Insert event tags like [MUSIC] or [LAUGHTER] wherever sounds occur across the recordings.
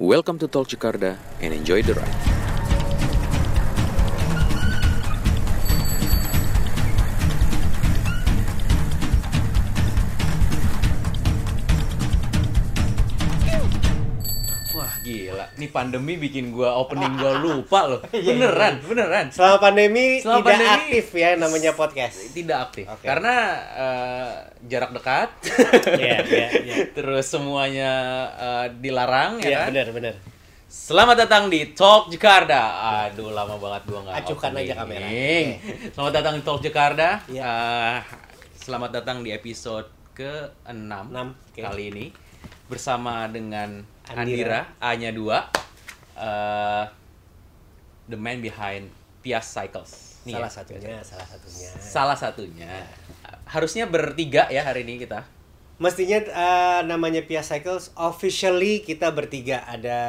Welcome to Tol Jakarta and enjoy the ride. Nih pandemi bikin gua opening gua lupa loh. [LAUGHS] Beneran, beneran. Selama pandemi Selama tidak pandemi- aktif ya namanya podcast. Tidak aktif. Oke. Karena eh, jarak dekat. [LAUGHS] Iya, iya, iya. Terus semuanya eh, dilarang ya Iya, kan? benar, benar. Selamat datang di Talk Jakarta. Aduh, lama banget gua nggak. Acuhkan opening. aja kamera. Selamat datang di Talk Jakarta. Iya. Eh, selamat datang di episode ke-6 Enam, oke. kali ini bersama dengan Andira. Andira, A-nya 2. eh, the man behind Pias Cycles. Nih salah ya, satunya, salah satunya. Salah satunya. Harusnya bertiga ya hari ini kita. Mestinya eh, namanya Pia Cycles officially kita bertiga ada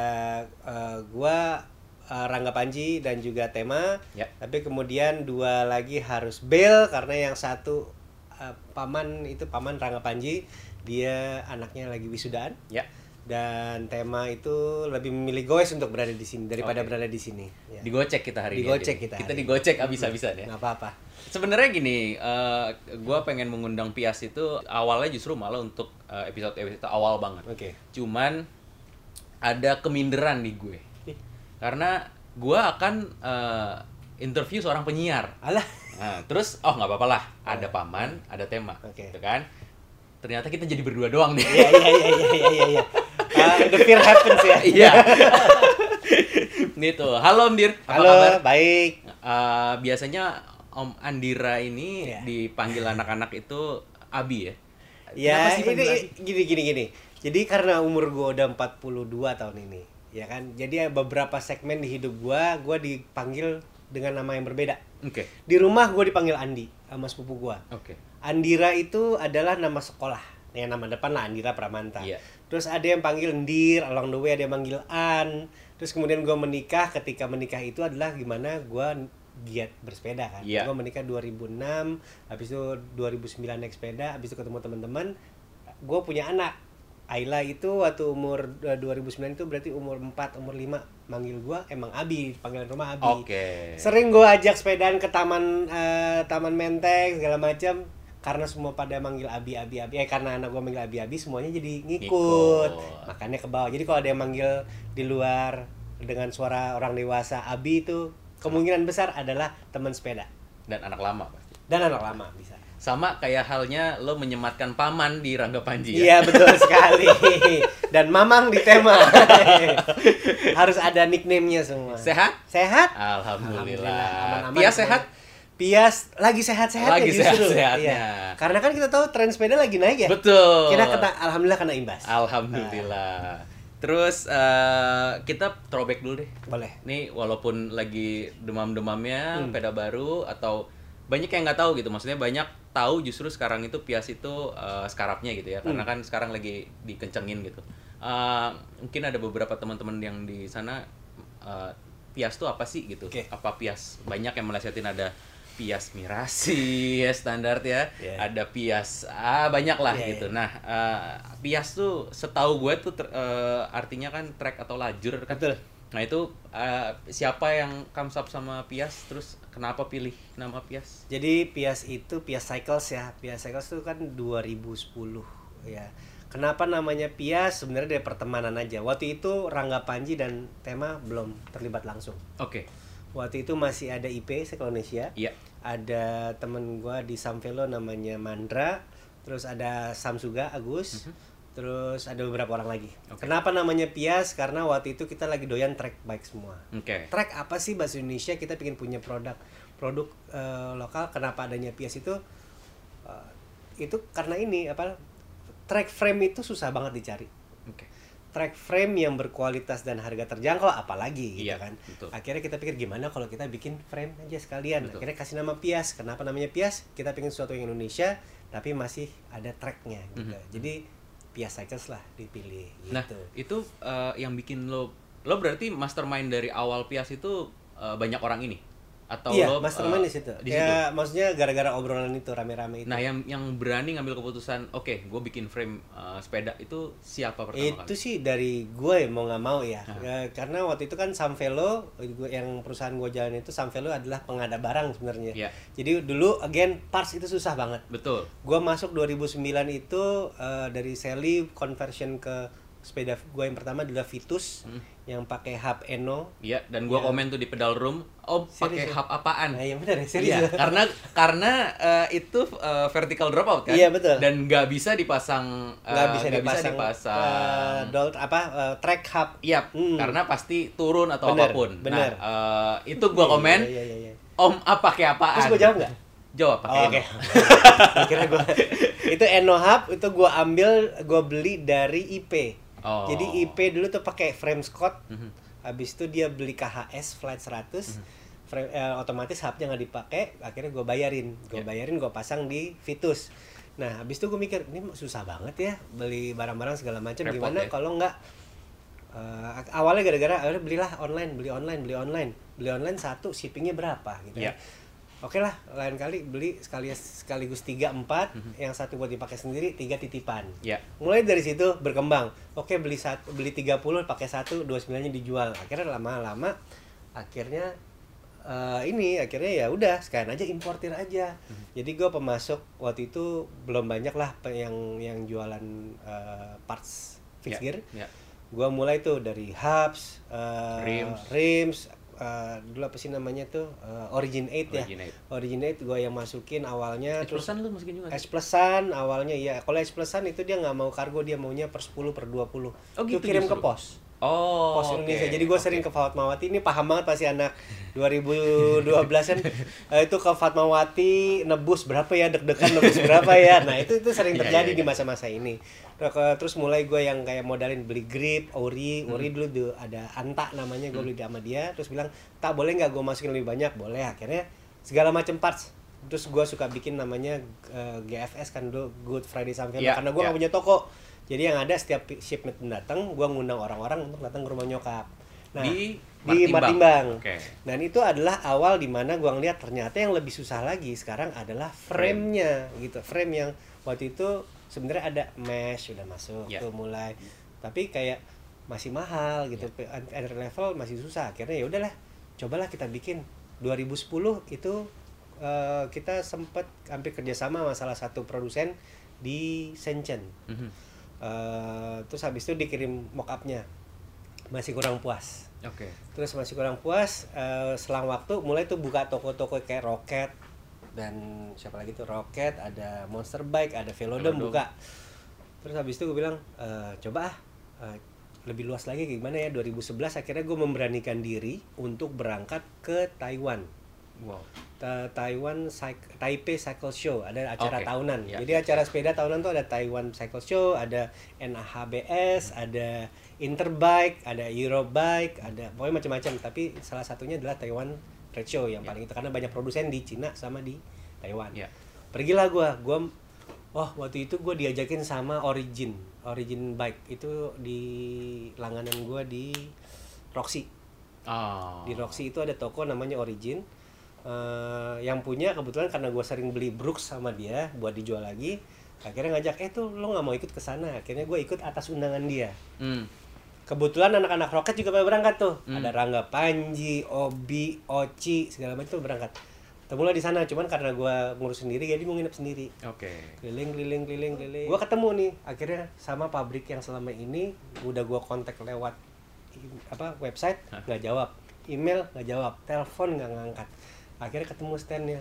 eh, gua Rangga Panji dan juga Tema. Ya. Tapi kemudian dua lagi harus bail karena yang satu eh, paman itu paman Rangga Panji, dia anaknya lagi wisudaan. Ya. Dan tema itu lebih memilih goes untuk berada di sini daripada Oke. berada di sini. Ya. Digocek kita hari Digocek ini. kita Kita hari digocek abis-abisan ya. Nggak apa-apa. Sebenarnya gini, eh gue pengen mengundang Pias itu awalnya justru malah untuk eh, episode-episode awal banget. Oke. Cuman ada keminderan di gue. Karena gue akan eh, interview seorang penyiar. Alah. Nah, terus oh nggak apa-apa lah, ada paman, ada tema, Oke. gitu kan? Ternyata kita jadi berdua doang nih. Iya iya iya iya iya iya. Ah, the fear happens ya. Iya. [LAUGHS] Nih tuh, halo Om Dir, apa Halo, kabar? baik. Eh, biasanya Om Andira ini Iya. dipanggil anak-anak itu Abi ya. Ya, Kenapa panggil ini gini gini gini. Jadi karena umur gua udah 42 tahun ini, ya kan. Jadi beberapa segmen di hidup gua gua dipanggil dengan nama yang berbeda. Oke. Di rumah gua dipanggil Andi sama sepupu gua. Oke. Andira itu adalah nama sekolah. Ya nama depan lah Andira Pramanta. Iya. Terus ada yang panggil Ndir, along the way ada yang manggil An. Terus kemudian gua menikah, ketika menikah itu adalah gimana gua giat bersepeda kan. Iya. Gua menikah 2006, habis itu 2009 naik sepeda, habis itu ketemu teman-teman. Gua punya anak. Ayla itu waktu umur eh, 2009 itu berarti umur 4, umur 5 manggil gua emang Abi, panggilan rumah Abi. Oke. Sering gue ajak sepedaan ke taman eh, taman menteng segala macam karena semua pada manggil abi abi abi eh karena anak gue manggil abi abi semuanya jadi ngikut, Ngikut. makanya ke bawah jadi kalau ada yang manggil di luar dengan suara orang dewasa abi itu kemungkinan besar adalah teman sepeda Dan anak lama pasti. dan anak lama bisa Sama kayak halnya lo menyematkan paman di Rangga Panji ya. iya betul sekali [LAUGHS] dan mamang di tema [LAUGHS] harus ada nickname-nya semua Sehat? sehat Alhamdulillah. Aman-aman Pia semuanya. sehat? Pias lagi sehat-sehat Lagi justru. sehat-sehatnya. Iya. Karena kan kita tahu tren sepeda lagi naik ya. Betul. Kita kena alhamdulillah kena imbas. Alhamdulillah. Terus eh, kita throwback dulu deh. Boleh. Nih walaupun lagi demam-demamnya Hmm. sepeda baru atau banyak yang nggak tahu gitu. Maksudnya banyak tahu justru sekarang itu Pias itu eh, skarapnya gitu ya. Hmm. Karena kan sekarang lagi dikencengin gitu. Eh, mungkin ada beberapa teman-teman yang di sana eh, Pias tuh apa sih gitu? Oke. Apa Pias? Banyak yang melesetin ada Pias Mirasi [LAUGHS] ya standar ya. Iya. Ada Pias ah banyak lah Iya, gitu. iya. Nah, eh, Pias tuh setahu gue tuh ter- eh, artinya kan track atau lajur kan. Betul. Nah, itu eh, siapa yang comes up sama Pias terus kenapa pilih nama Pias? Jadi Pias itu Pias Cycles ya. Pias Cycles itu kan 2010 ya. Kenapa namanya Pias? Sebenarnya dari pertemanan aja. Waktu itu Rangga Panji dan Tema belum terlibat langsung. Oke. Waktu itu masih ada IP Sekolonesia. Iya. Ada temen gua di Samvelo namanya Mandra. Terus ada Samsuga Agus. Terus ada beberapa orang lagi. Oke. Kenapa namanya Pias? Karena waktu itu kita lagi doyan track bike semua. Oke. Track apa sih bahasa Indonesia? Kita pengen punya produk produk eh, lokal. Kenapa adanya Pias itu? eh, itu karena ini apa? Track frame itu susah banget dicari. Track frame yang berkualitas dan harga terjangkau apalagi gitu Iya, kan. betul. Akhirnya kita pikir gimana kalau kita bikin frame aja sekalian. Betul. Akhirnya kasih nama Pias. Kenapa namanya Pias? Kita pengen sesuatu yang Indonesia tapi masih ada tracknya gitu. Mhm. Jadi Pias Cycles lah dipilih gitu. Nah, itu eh, yang bikin lo lo berarti mastermind dari awal Pias itu eh, banyak orang ini. Atau iya lo mastermind eh, di situ. di situ? Ya maksudnya gara-gara obrolan itu rame-rame itu. Nah yang yang berani ngambil keputusan oke gue bikin frame eh, sepeda itu siapa pertama itu kali? sih dari gue ya mau nggak mau ya. Ya, karena waktu itu kan Samvelo yang perusahaan gue jalan itu Samvelo adalah pengada barang sebenarnya. Iya. jadi dulu again parts itu susah banget. Betul. Gue masuk 2009 itu eh, dari Sally conversion ke sepeda gue yang pertama adalah Vitus. Hmm. Yang pakai hub Eno Iya, dan gua komen tuh di pedal room, oh pakai ya? hub apaan? nah yang benar ya serius Iya, karena karena eh, itu eh, vertical dropout kan? Iya, betul. Dan nggak bisa dipasang eh, nggak bisa nggak dipasang, dipasang. eh, dolt apa eh, track hub Iya, Hmm. karena pasti turun atau Bener, apa pun. bener. Nah, eh, itu gua Iya, komen, iya, iya, iya. Om apa pakai apaan? terus gue jawab nggak Jawab pakai Oh, Eno. Oke. Akhirnya gua [LAUGHS] itu Eno Hub itu gua ambil gua beli dari IP. Oh. Jadi IP dulu tuh pakai frame Scott. Mhm. Habis itu dia beli KHS Flight 100. Frame, eh, otomatis hubnya nggak dipakai, akhirnya gue bayarin, gue Ya. bayarin, gue pasang di Vitus. Nah, habis itu gue mikir ini susah banget ya beli barang-barang segala macam. Gimana ya. kalau nggak eh, awalnya gara-gara akhirnya belilah online, beli online, beli online, beli online satu shippingnya berapa gitu Ya. ya. Oke lah, lain kali beli sekali sekaligus tiga empat, Mhm. yang satu buat dipakai sendiri, tiga titipan. Ya. Mulai dari situ berkembang. Oke beli satu, beli 30 pakai satu, 29 nya dijual. Akhirnya lama-lama, akhirnya eh, ini akhirnya ya udah sekalian aja importir aja. Jadi gue pemasok waktu itu belum banyak lah yang yang jualan eh, parts fixed Ya, gear. ya. Gua mulai tuh dari hubs, eh, Rims. rims, eh, dulu apa sih namanya tuh eh, Origin 8 ya. Origin 8. Origin 8 gue yang masukin awalnya terus Terusan lu masukin juga? S plusan awalnya iya kalau S plusan itu dia nggak mau kargo dia maunya per 10 per 20 Oh, itu gitu kirim ke justru? pos Oh, pos Indonesia. jadi gue oke. sering ke Fatmawati. Ini paham banget pasti anak 2012 kan. [LAUGHS] Eh, itu ke Fatmawati nebus berapa ya? Deg-degan nebus berapa ya? Nah itu itu sering [LAUGHS] Iya, terjadi iya, di iya. masa-masa ini. Terus mulai gue yang kayak modalin beli grip ori. Hmm. ori dulu tuh ada anta namanya gue beli sama dia. Terus bilang tak boleh nggak gue masukin lebih banyak? Boleh. Akhirnya segala macam parts. Terus gue suka bikin namanya eh, GFS kan dulu Good Friday Sampai Iya, karena gue nggak iya. punya toko jadi yang ada setiap shipment datang gue ngundang orang-orang untuk datang ke rumah nyokap nah Di di Martimbang. Oke. Dan itu adalah awal di mana gua ngeliat ternyata yang lebih susah lagi sekarang adalah frame-nya gitu. Frame yang waktu itu sebenarnya ada mesh udah masuk Ya. tuh mulai. Tapi kayak masih mahal gitu. Entry level masih susah. Akhirnya ya udahlah, cobalah kita bikin 2010 itu eh, kita sempat hampir kerjasama sama salah satu produsen di Shenzhen. Mhm. Eh, terus habis itu dikirim mock-up-nya. Masih kurang puas Oke. terus masih kurang puas eh, selang waktu mulai tuh buka toko-toko kayak Rocket dan siapa lagi tuh Rocket ada Monster Bike ada Velodrome buka terus habis itu gue bilang eh, coba ah eh, lebih luas lagi gimana ya 2011 akhirnya gue memberanikan diri untuk berangkat ke Taiwan Wow. Ta- Taiwan Cyc- Taipei Cycle Show ada acara Oke. tahunan. Ya. Jadi acara sepeda tahunan tuh ada Taiwan Cycle Show, ada NAHBS, ada Interbike, ada Eurobike, ada pokoknya macam-macam. Tapi salah satunya adalah Taiwan Trade Show yang Ya. paling itu karena banyak produsen di Cina sama di Taiwan. Ya. Pergilah gua, gua Wah waktu itu gue diajakin sama Origin, Origin Bike itu di langganan gua di Roxy Oh. di Roxy itu ada toko namanya Origin Eh, yang punya kebetulan karena gue sering beli Brooks sama dia buat dijual lagi akhirnya ngajak eh tuh lo nggak mau ikut ke sana? Akhirnya gue ikut atas undangan dia. Hmm. kebetulan anak-anak roket juga pada berangkat tuh. Hmm. ada Rangga Panji Obi Oci segala macam tuh berangkat. Ketemulah di sana cuman karena gue ngurus sendiri jadi mau nginep sendiri. Oke. keliling keliling keliling keliling. Gue ketemu nih akhirnya sama pabrik yang selama ini udah gue kontak lewat apa website nggak jawab. Email nggak jawab telepon nggak ngangkat akhirnya ketemu standnya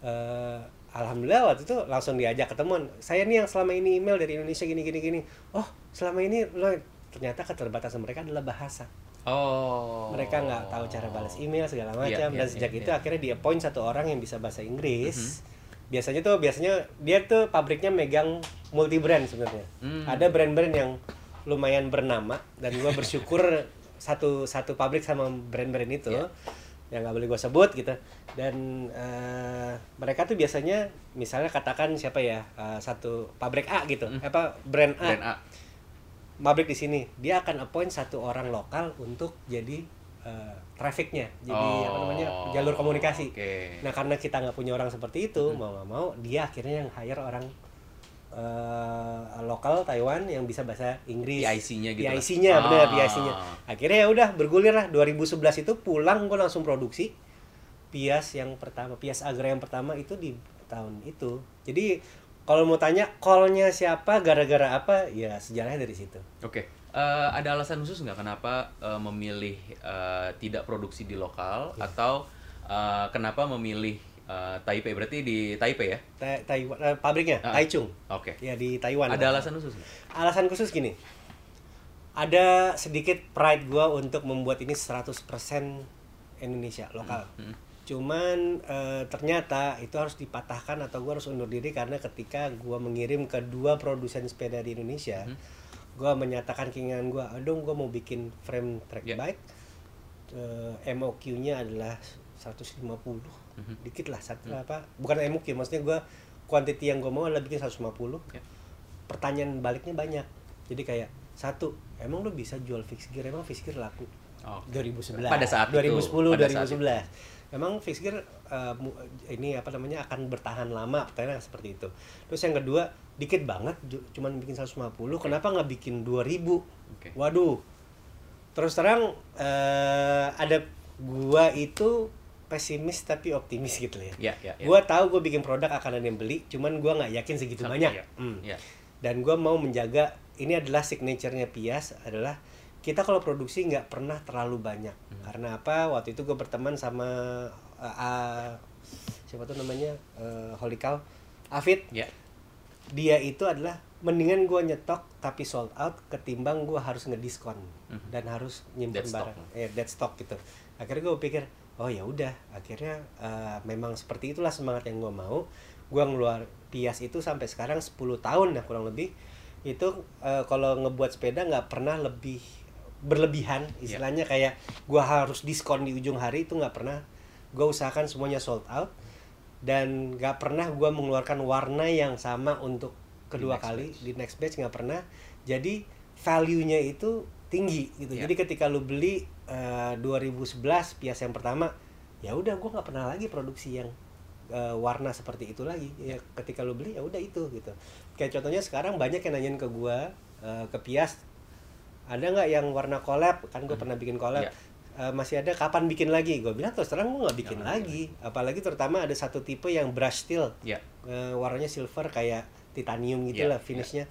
Eh, alhamdulillah waktu itu langsung diajak ketemuan saya nih yang selama ini email dari Indonesia gini gini gini oh selama ini lo ternyata keterbatasan mereka adalah bahasa Oh. mereka nggak tahu cara balas email segala Iya, macam iya, dan sejak iya, itu iya. akhirnya dia appoint satu orang yang bisa bahasa Inggris Mhm. biasanya tuh biasanya dia tuh pabriknya megang multi brand sebenarnya Hmm. ada brand-brand yang lumayan bernama dan gua bersyukur [LAUGHS] satu satu pabrik sama brand-brand itu Iya. Yang nggak boleh gue sebut gitu. Dan eh, mereka tuh biasanya misalnya katakan siapa ya eh, satu pabrik A gitu. Hmm. apa brand A. Dan A. pabrik di sini. Dia akan appoint satu orang lokal untuk jadi eh, trafficnya. Jadi apa Oh, namanya jalur komunikasi. Oke. nah karena kita nggak punya orang seperti itu mau nggak mau dia akhirnya yang hire orang eh, lokal Taiwan yang bisa bahasa Inggris PIC-nya gitu. PIC-nya Ah. PIC-nya akhirnya ya udah bergulir lah 2011 itu pulang gue langsung produksi Pias yang pertama Pias Agra yang pertama itu di tahun itu jadi kalau mau tanya call-nya siapa gara-gara apa ya sejarahnya dari situ Oke. Eh, ada alasan khusus nggak kenapa eh, memilih eh, tidak produksi di lokal Ya. atau eh, kenapa memilih eh, Taipei? Berarti di Taipei ya? Ta- Taiwan eh, pabriknya Ah. Taichung Oke. ya di Taiwan Ada alasan khusus alasan khusus gini ada sedikit pride gua untuk membuat ini 100% Indonesia lokal Hmm. cuman eh, ternyata itu harus dipatahkan atau gua harus undur diri karena ketika gua mengirim ke dua produsen sepeda di Indonesia Hmm. gua menyatakan keinginan gua aduh gua mau bikin frame track Ya. bike Eh, MOQ-nya adalah 150 Mhm. dikit lah satu Hmm. apa bukan MOQ maksudnya gua quantity yang gua mau adalah bikin 150 Ya. pertanyaan baliknya banyak jadi kayak satu emang lu bisa jual fixed gear emang fixed gear laku Oke. 2011 Pada saat itu. 2010 Pada saat 2011 memang fixed gear uh, ini apa namanya akan bertahan lama pertanyaan seperti itu terus yang kedua dikit banget cuman bikin 150 kenapa nggak bikin 2000 Oke. waduh terus terang eh, ada gua itu pesimis tapi optimis gitu ya Ya, ya, ya. gua tahu gua bikin produk akan ada yang beli cuman gua nggak yakin segitu Sama- banyak ya. Hmm Ya. dan gue mau menjaga ini adalah signaturenya Pias adalah kita kalau produksi nggak pernah terlalu banyak Hmm. karena apa waktu itu gue berteman sama uh, uh, siapa tuh namanya uh, Holy Cow Afid Ya. dia itu adalah mendingan gue nyetok tapi sold out ketimbang gue harus ngediskon Mhm. dan harus nyimpen barang eh dead stock gitu akhirnya gue pikir oh ya udah. Akhirnya uh, memang seperti itulah semangat yang gue mau. Gue ngeluar Pias itu sampai sekarang 10 tahun ya kurang lebih. Itu uh, kalau ngebuat sepeda nggak pernah lebih berlebihan. Istilahnya kayak gue harus diskon di ujung hari itu nggak pernah. Gue usahakan semuanya sold out. Dan nggak pernah gue mengeluarkan warna yang sama untuk kedua next kali batch. di next batch nggak pernah. Jadi value-nya itu tinggi gitu. Ya. jadi ketika lu beli eh, 2011 pias yang pertama ya udah gue nggak pernah lagi produksi yang eh, warna seperti itu lagi. Ya ketika lu beli ya udah itu gitu. Kayak contohnya sekarang banyak yang nanyain ke gue eh, ke pias ada nggak yang warna collab? Kan gue pernah bikin collab. Ya. Eh, masih ada? Kapan bikin lagi? Gue bilang terus terang gue nggak bikin Jangan lagi. apalagi terutama ada satu tipe yang brush steel. Ya. Eh, warnanya silver kayak titanium gitu Iya, lah finishnya.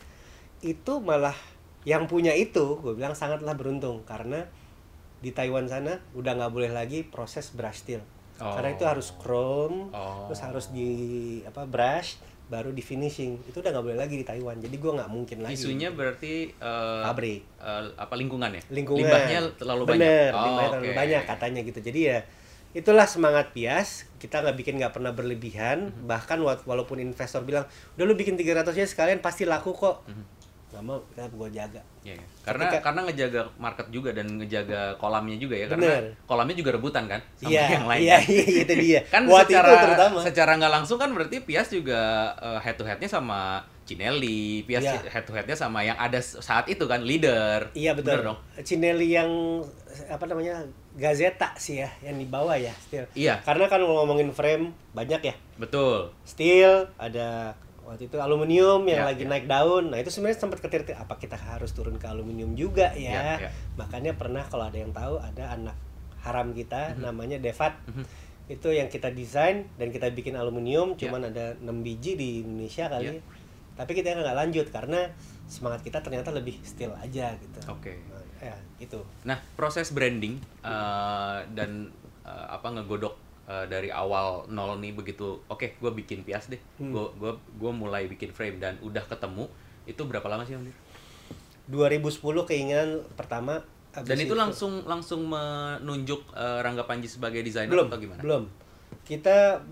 Itu malah yang punya itu gue bilang sangatlah beruntung. Karena di Taiwan sana udah nggak boleh lagi proses brush steel karena itu Oh. harus chrome Oh. terus harus di apa brush baru di finishing itu udah nggak boleh lagi di Taiwan jadi gue nggak mungkin lagi Isunya berarti eh, Pabrik. eh, apa lingkungan ya? lingkungan Limbahnya terlalu banyak. Bener, Oh, limbahnya terlalu oke. banyak katanya gitu jadi ya itulah semangat pias kita nggak bikin nggak pernah berlebihan Mhm. bahkan wa- walaupun investor bilang udah lu bikin 300 nya sekalian pasti laku kok Mhm. nggak mau kita gua jaga Iya, iya. Karena Ketika- karena ngejaga market juga dan ngejaga kolamnya juga ya Bener. karena kolamnya juga rebutan kan sama iya yang lain. iya iya itu dia [LAUGHS] kan Waktu secara itu terutama secara nggak langsung kan berarti Pias juga head to headnya sama Cinelli, Pias Iya. head to headnya sama yang ada saat itu kan leader. iya betul Bener dong. Cinelli yang apa namanya Gazeta sih ya yang di bawah ya still Iya, karena kan kalau ngomongin frame banyak ya betul. steel ada waktu itu aluminium yang Ya, lagi ya. naik daun nah itu sebenarnya sempat ketir apa kita harus turun ke aluminium juga ya, Ya, ya. makanya pernah kalau ada yang tahu ada anak haram kita Mhm. namanya Devat Mhm. itu yang kita desain dan kita bikin aluminium Ya. cuman ada 6 biji di Indonesia kali Ya. tapi kita nggak lanjut karena semangat kita ternyata lebih steel aja gitu Oke. Nah, ya itu Nah, proses branding eh, dan eh, apa ngegodok eh, dari awal nol nih begitu. Oke, gue bikin pias deh. Hmm. Gue gua gua mulai bikin frame dan udah ketemu. Itu berapa lama sih, Om Dir? 2010 keinginan pertama Dan itu langsung langsung menunjuk eh, Rangga Panji sebagai desainer belum atau gimana? belum kita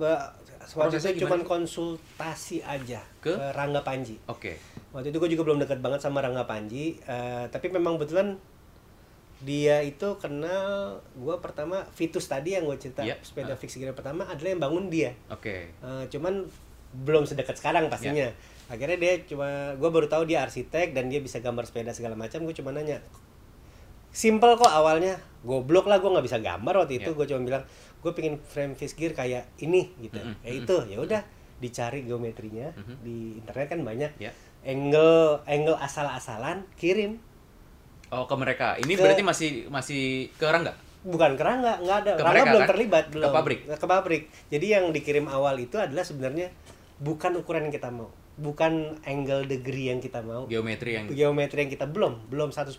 waktu itu cuma konsultasi aja Ke? ke Rangga Panji Oke. waktu itu gue juga belum dekat banget sama Rangga Panji eh, tapi memang betulan dia itu kenal gue pertama Vitus tadi yang gue cerita Iya. sepeda Ah. fix gear pertama adalah yang bangun dia Oke. Eh, cuman belum sedekat sekarang pastinya Iya. akhirnya dia cuma gue baru tahu dia arsitek dan dia bisa gambar sepeda segala macam gue cuma nanya simple kok awalnya goblok lah gue nggak bisa gambar waktu itu Iya. gue cuma bilang gue pengen frame fish gear kayak ini gitu Mm-mm, ya itu ya udah dicari geometrinya Mhm. di internet kan banyak Ya. angle angle asal-asalan kirim Oh ke mereka. Ini Ke- berarti masih masih ke Rangga? bukan ke Rangga. Nggak ada. Ke Rangga mereka, belum kan? terlibat Ke belum. pabrik? ke pabrik. Jadi yang dikirim awal itu adalah sebenarnya bukan ukuran yang kita mau. Bukan angle degree yang kita mau. Geometri yang geometri yang kita belum. Belum 100%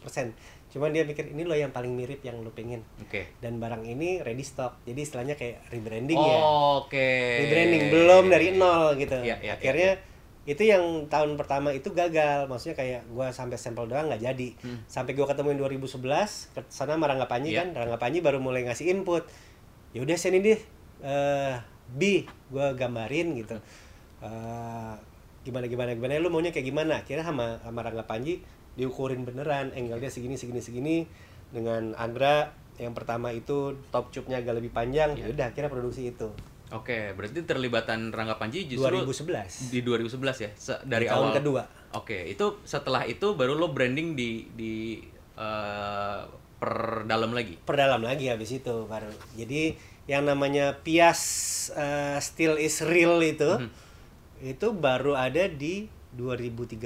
cuman dia mikir ini lo yang paling mirip yang lo pengen. Oke. dan barang ini ready stock. Jadi istilahnya kayak rebranding ya. Oke. rebranding. Belum dari nol gitu. Iya, iya, akhirnya itu yang tahun pertama itu gagal. Maksudnya kayak gua sampai sampel doang nggak jadi. Hmm. sampai gua ketemuin 2011 ke sana sama Rangga Panji Iya. kan. Rangga Panji baru mulai ngasih input. Ya udah sini deh eh B gua gambarin gitu. Eh, gimana gimana gimana lu maunya kayak gimana? Akhirnya sama sama Rangga Panji diukurin beneran angle-nya segini segini segini. Dengan Andra yang pertama itu top tube-nya agak lebih panjang. Iya. ya udah akhirnya produksi itu Oke, berarti terlibatan Rangga Panji justru 2011 di 2011 ya, Se- dari tahun awal. kedua Oke, itu setelah itu baru lo branding di di eh, per dalam lagi. perdalam lagi habis itu baru jadi yang namanya Pias eh, Still is Real itu Mhm. itu baru ada di 2013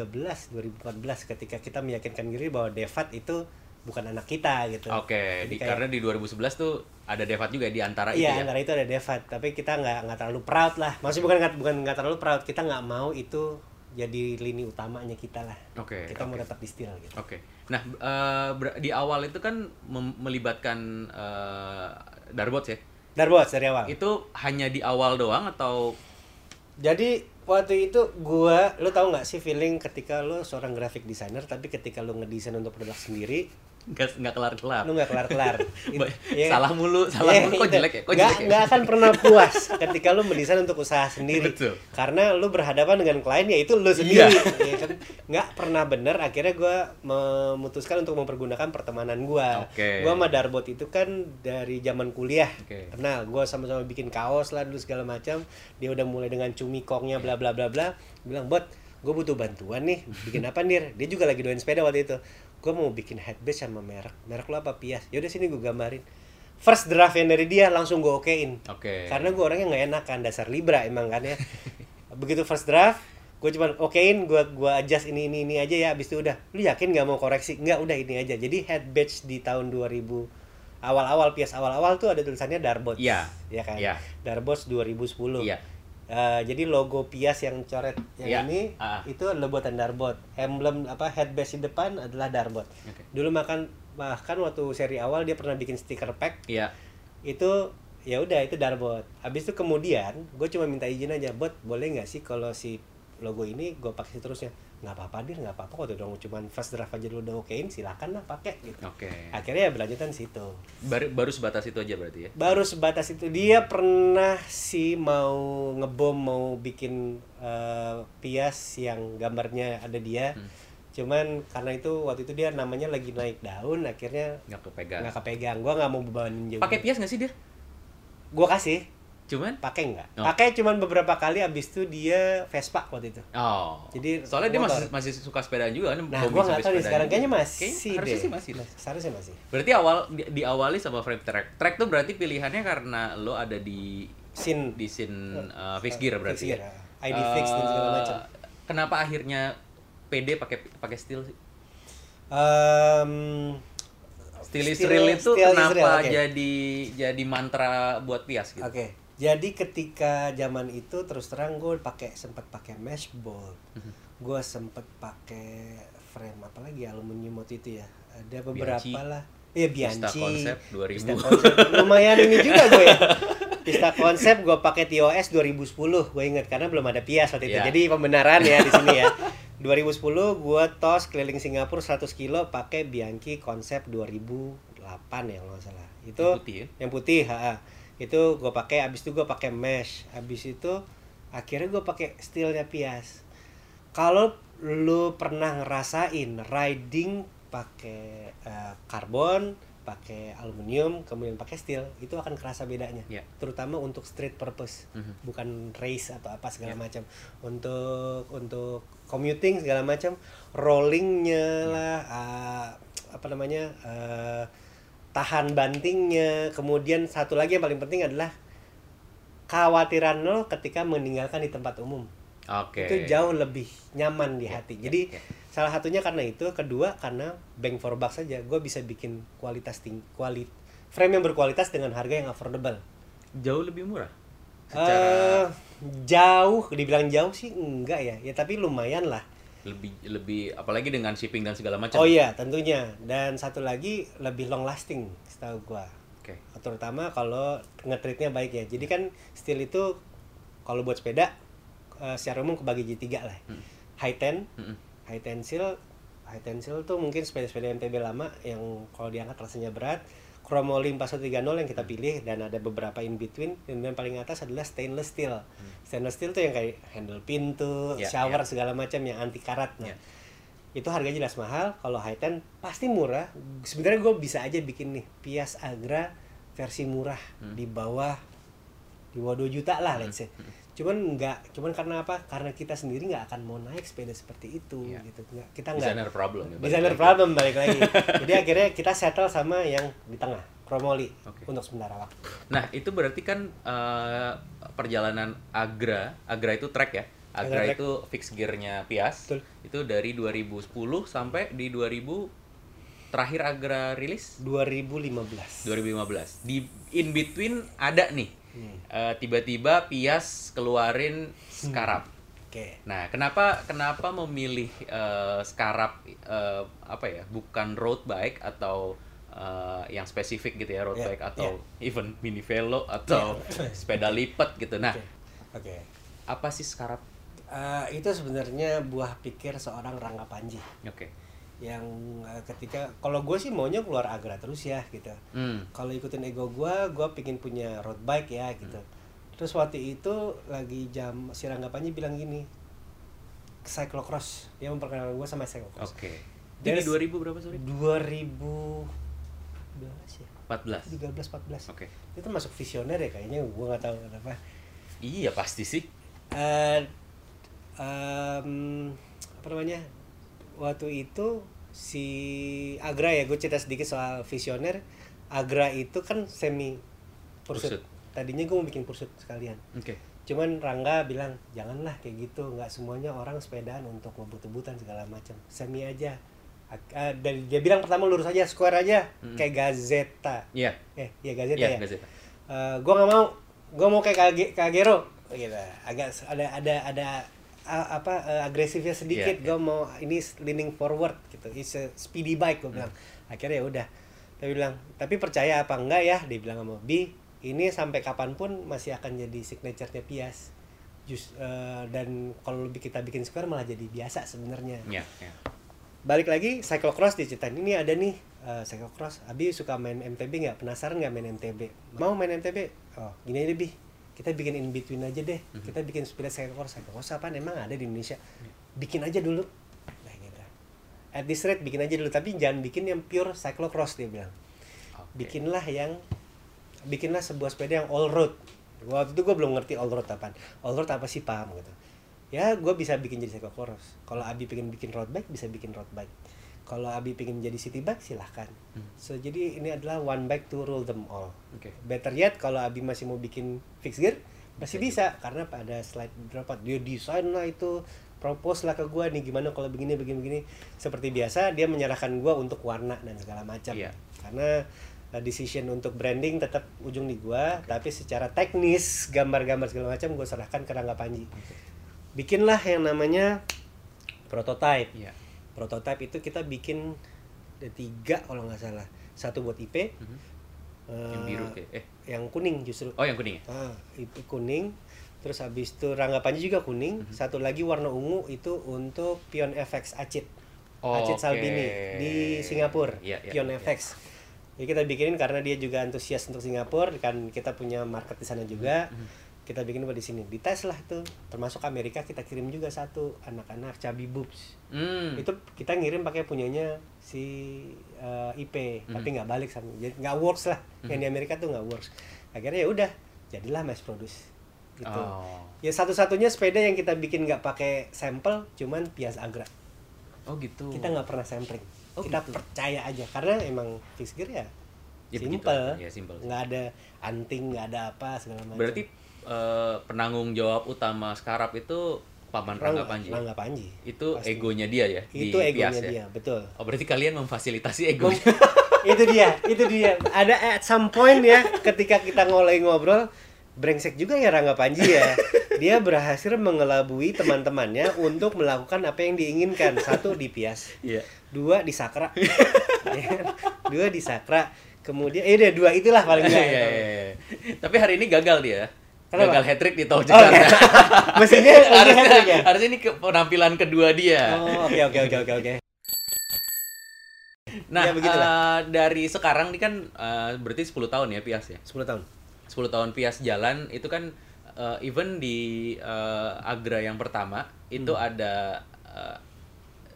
2014 ketika kita meyakinkan diri bahwa Devat itu bukan anak kita gitu Oke, Jadi di, kayak- karena di 2011 tuh ada Devat juga di antara itu Iya, ya. antara itu ada Devat, tapi kita nggak nggak terlalu proud lah. Maksudnya bukan nggak bukan nggak terlalu proud, kita nggak mau itu jadi lini utamanya kita lah. Oke. kita mau oke. tetap di steel gitu. Oke. Nah, eh, ber- di awal itu kan melibatkan eh, Darbots ya. Darbot dari awal. Itu hanya di awal doang atau Jadi waktu itu gua, lu tahu nggak sih feeling ketika lu seorang graphic designer, tapi ketika lu ngedesain untuk produk sendiri, nggak nggak kelar-kelar? lu nggak kelar-kelar. [LAUGHS] Iya. Salah mulu, salah Iya, mulu. Kok itu. jelek ya? Kok nggak, jelek ya? nggak akan pernah [LAUGHS] puas ketika lu mendesain untuk usaha sendiri. Betul. Karena lu berhadapan dengan klien ya itu lu sendiri. Iya. ya kan? Nggak pernah bener. Akhirnya gua memutuskan untuk mempergunakan pertemanan gua. Oke. Gua sama Darbot itu kan dari zaman kuliah. Oke. Kenal. Gua sama-sama bikin kaos lah dulu segala macam. Dia udah mulai dengan cumi kongnya bla bla bla bla. Bilang, "Bot, gue butuh bantuan nih bikin apa nih dia juga lagi doain sepeda waktu itu gue mau bikin headbase sama merek. Merek lo apa pias? Yaudah sini gue gambarin. First draft yang dari dia langsung gue okein. Oke. karena gue orangnya nggak enak kan dasar libra emang kan ya. [LAUGHS] Begitu first draft gue cuman okein gue gua adjust ini ini ini aja ya. Abis itu udah lu yakin nggak mau koreksi? Nggak udah ini aja. Jadi head badge di tahun 2000 awal-awal pias awal-awal tuh ada tulisannya Darbot Iya. ya kan? Iya. Darbot 2010 Iya. Eh, jadi logo Pias yang coret yang Iya. ini Ah. itu adalah buatan Darbot. Emblem apa headbase di depan adalah Darbot. Oke. Dulu makan bahkan waktu seri awal dia pernah bikin stiker pack Iya. itu ya udah itu Darbot. Habis itu kemudian gue cuma minta izin aja, bot boleh nggak sih kalau si logo ini gue pakai seterusnya? Nggak apa-apa dir, nggak apa-apa kok dong cuman first draft aja lu udah okein silakan lah pakai gitu. Oke. Akhirnya ya berlanjutan situ. Baru baru sebatas itu aja berarti ya. Baru sebatas itu dia pernah sih mau ngebom mau bikin eh, pias yang gambarnya ada dia. Hmm. Cuman karena itu waktu itu dia namanya lagi naik daun akhirnya Nggak kepegang. nggak kepegang. Gua nggak mau bebanin jauh. Pakai pias nggak sih dia? Gua kasih, Cuman pakai nggak? Oh. Pakai cuman beberapa kali abis itu dia Vespa waktu itu. Oh. Jadi, soalnya dia motor. masih masih suka sepedaan juga kan. Nah, gua nggak tahu nih sekarang kayaknya masih Kayaknya harusnya deh. sih masih. Nah, Seharusnya masih. Berarti awal di, diawali sama frame track. Track tuh berarti pilihannya karena lo ada di Sin di scene uh, fixed gear berarti. Fixed ya? gear, ID fix dan segala Eh, macam. Kenapa akhirnya PD pakai pakai steel sih? Em, Steel is Steel- real itu steel kenapa real, oke. jadi jadi mantra buat pias gitu? Oke. Jadi ketika zaman itu terus terang gue pakai sempat pakai mesh bolt. Mhm. Gue sempat pakai frame apa lagi aluminium waktu itu ya. Ada beberapa Bianchi. lah. Iya Pista Bianchi. 2000. Pista Concept. Lumayan ini juga gue ya. [LAUGHS] Pista konsep gue pakai TOS 2010 gue inget karena belum ada Pias waktu itu. Iya. Jadi pembenaran ya di sini ya. 2010 gue tos keliling Singapura 100 kilo pakai Bianchi konsep 2008 ya kalau nggak salah. Itu Yang putih ya? yang putih ha, itu gue pakai abis itu gue pakai mesh abis itu akhirnya gue pakai steelnya pias kalau lu pernah ngerasain riding pakai eh, karbon pakai aluminium kemudian pakai steel itu akan kerasa bedanya Iya. terutama untuk street purpose Mhm. bukan race atau apa segala Iya. macam untuk untuk commuting segala macam rollingnya Iya. lah ah, apa namanya eh, tahan bantingnya. Kemudian satu lagi yang paling penting adalah kekhawatiran lo ketika meninggalkan di tempat umum. Oke. itu jauh lebih nyaman di Ya, hati. ya, jadi ya. salah satunya karena itu kedua karena bang for buck saja. Gue bisa bikin kualitas tinggi kualit frame yang berkualitas dengan harga yang affordable. Jauh lebih murah. Secara jauh dibilang jauh sih enggak ya. Ya tapi lumayan lah lebih lebih apalagi dengan shipping dan segala macam. oh iya tentunya dan satu lagi lebih long lasting setahu gua Oke. terutama kalau ngetreatnya baik ya jadi kan steel itu kalau buat sepeda eh, secara umum kebagi jadi tiga lah Hmm. high ten Mm-mm. high tensile high tensile tuh mungkin sepeda-sepeda MTB lama yang kalau diangkat rasanya berat Chromoly 4130 yang kita pilih dan ada beberapa in between dan yang paling atas adalah stainless steel stainless steel tuh yang kayak handle pintu Ya, shower ya. segala macam yang anti karat nah Ya. itu harganya jelas mahal kalau high ten pasti murah sebenarnya gue bisa aja bikin nih Pias Agra versi murah Hmm. di bawah di bawah 2 juta lah let's say cuman nggak cuman karena apa karena kita sendiri nggak akan mau naik sepeda seperti itu Iya. gitu nggak kita nggak Designer problem. ya, designer lagi. problem balik lagi [LAUGHS] jadi akhirnya kita settle sama yang di tengah Chromoly Oke. untuk sementara waktu Nah, itu berarti kan eh, perjalanan Agra, Agra itu track ya. Agra Agra track. itu fix gearnya Pias. Betul. Itu dari 2010 sampai di 2000 terakhir Agra rilis 2015 2015. Di in between ada nih. Hmm. eh, tiba-tiba Pias keluarin Scarab. oke Nah, kenapa kenapa memilih eh, Scarab eh, apa ya? Bukan road bike atau eh, yang spesifik gitu ya, road Ya, bike atau even mini velo atau [LAUGHS] sepeda lipat gitu. Nah, oke oke apa sih Scarab? Eh, itu sebenarnya buah pikir seorang Rangga Panji Oke. Yang eh, ketika kalau gue sih maunya keluar Agra terus ya gitu Hmm. kalau ikutin ego gue gue pingin punya road bike ya gitu terus waktu itu lagi jam si Rangga Panji bilang gini cyclocross dia memperkenalkan gue sama cyclocross Oke. Jadi There's- 2000 berapa sorry? 2012 ya 14. 13 14 Oke. itu masuk visioner ya kayaknya gue nggak tahu kenapa Iya, pasti sih. Eh, em, apa namanya waktu itu si Agra ya gue cerita sedikit soal visioner Agra itu kan semi pursuit, Pursuit. tadinya gue mau bikin pursuit sekalian Oke. cuman Rangga bilang janganlah kayak gitu nggak semuanya orang sepedaan untuk ngebut-butan segala macam semi aja eh, dan dia bilang pertama lurus aja square aja Mm. kayak Gazeta Iya. eh iya Gazeta Iya, ya Gazeta. Eh, gue nggak mau gue mau kayak Kage, Kagero gitu agak ada ada ada a- apa eh, agresifnya sedikit Iya, gue mau ini leaning forward gitu. It's a speedy bike gue bilang. Akhirnya ya udah. Tapi bilang tapi percaya apa enggak ya? Dia bilang sama Bi ini sampai kapan pun masih akan jadi signaturenya Pias. Just, eh, dan kalau lebih kita bikin square malah jadi biasa sebenarnya. Iya, iya. balik lagi cyclocross diceritain ini ada nih. Eh, cyclocross Abi suka main MTB nggak? Penasaran nggak main MTB mau main MTB oh gini aja bi kita bikin in between aja deh. Kita bikin sepeda cyclocross cyclocross apa emang ada di Indonesia? Bikin aja dulu. Nah gitu. At this rate bikin aja dulu. Tapi jangan bikin yang pure cyclocross dia bilang. Oke. bikinlah yang bikinlah sebuah sepeda yang all road. Waktu itu gue belum ngerti all road apa all road apa sih paham gitu. Ya gue bisa bikin jadi cyclocross. Kalau Abi pengen bikin road bike bisa bikin road bike kalau Abi pengen jadi city bike silahkan. Hmm. so jadi ini adalah one bike to rule them all. Oke. better yet kalau Abi masih mau bikin fixed gear masih Bisa. bisa karena pada slide berapa dia desain lah itu propose lah ke gue nih gimana kalau begini begini begini. Seperti biasa dia menyerahkan gue untuk warna dan segala macam. Iya. karena uh, decision untuk branding tetap ujung di gue tapi secara teknis gambar-gambar segala macam gue serahkan ke Rangga Panji. Bikinlah yang namanya prototype Iya. Prototype itu kita bikin ada tiga kalau nggak salah satu buat IP Mhm. eh, Yang biru kayak eh yang kuning justru oh yang kuning ya? Ah, itu kuning. Terus habis itu Rangga Panji juga kuning. Mhm. Satu lagi warna ungu itu untuk Pion FX Acit. Oh, Acit oke. Salbini di Singapura. Iya, iya, Pion iya. FX. Jadi kita bikinin karena dia juga antusias untuk Singapura kan kita punya market di sana juga. Mhm. Kita bikin buat di sini. Dites lah itu. Termasuk Amerika kita kirim juga satu anak-anak cabi boobs. Hmm. Itu kita ngirim pakai punyanya si eh, IP, Mhm. tapi nggak balik sama. Jadi nggak works lah. Yang di Amerika tuh nggak works. Akhirnya ya udah, jadilah mass produce. Gitu. Oh. Ya satu-satunya sepeda yang kita bikin nggak pakai sampel, cuman Pias Agra. Oh gitu. Kita nggak pernah sampling. Oh, kita gitu. percaya aja karena emang fix gear ya Ya, simple. Ya, simple. nggak ada anting nggak ada apa segala macam Berarti eh, penanggung jawab utama Skarap itu Paman Rangga Panji. Rangga Panji Itu Pasti. egonya dia ya itu di egonya Pias ya? dia betul Oh berarti kalian memfasilitasi egonya. [LAUGHS] itu dia itu dia ada at some point ya ketika kita ngoleh ngobrol brengsek juga ya Rangga Panji ya [LAUGHS] dia berhasil mengelabui teman-temannya untuk melakukan apa yang diinginkan satu di Pias Iya. dua di Sakra Ya [LAUGHS] dua di Sakra kemudian eh dua itulah paling Iya, enggak iya, iya. Tapi hari ini gagal dia. Kenapa? Gagal hat trick di Tol Oh, Jakarta. iya. [LAUGHS] Mestinya [LAUGHS] harusnya, ya? harusnya ini ke- penampilan kedua dia. Oh, oke oke oke oke oke. Nah, Ya, eh, dari sekarang ini kan eh, berarti 10 tahun ya Pias ya. 10 tahun. 10 tahun Pias jalan itu kan eh, even di eh, Agra yang pertama itu Hmm. ada eh,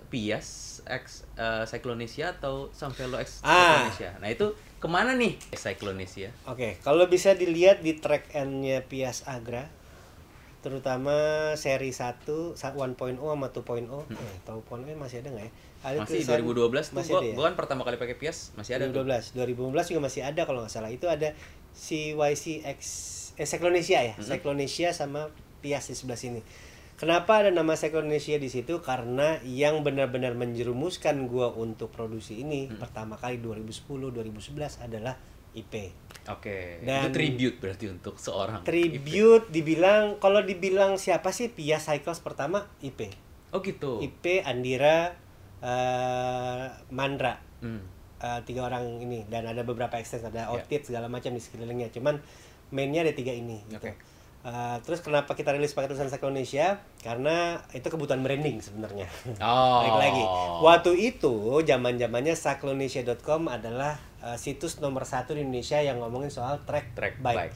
Pias X eh, Cyclonesia atau Samvelo X Ah. Cyclonesia. Nah, itu ke mana nih Cyclonesia? Oke, kalau bisa dilihat di track N-nya Pias Agra terutama seri 1, sa- 1.0 sama 2.0. Eh, 2.0 masih ada nggak ya? Ada Masih tulisan- 2012 tuh masih gua, ada ya? gua kan pertama kali pakai Pias masih ada tuh. 2012. 2015 juga masih ada kalau nggak salah. Itu ada CYCX eh Cyclonesia ya. Cyclonesia sama Pias di sebelah sini. Kenapa ada nama Cyclonesia di situ? Karena yang benar-benar menjerumuskan gua untuk produksi ini pertama kali 2010 2011 adalah IP. Oke. Dan- itu tribute berarti untuk seorang Tribute dibilang kalau dibilang siapa sih Pias Cycles pertama IP. Oh gitu. IP Andira eh, Mandra. Hmm. Eh, tiga orang ini dan ada beberapa extens ada Ya. outfit segala macam di sekelilingnya cuman mainnya ada tiga ini gitu. Oke. Eh, terus kenapa kita rilis pakai tulisan Indonesia karena itu kebutuhan branding sebenarnya Oh. Balik lagi waktu itu zaman zamannya cyclonesia.com adalah eh, situs nomor satu di Indonesia yang ngomongin soal track, Track bike. bike.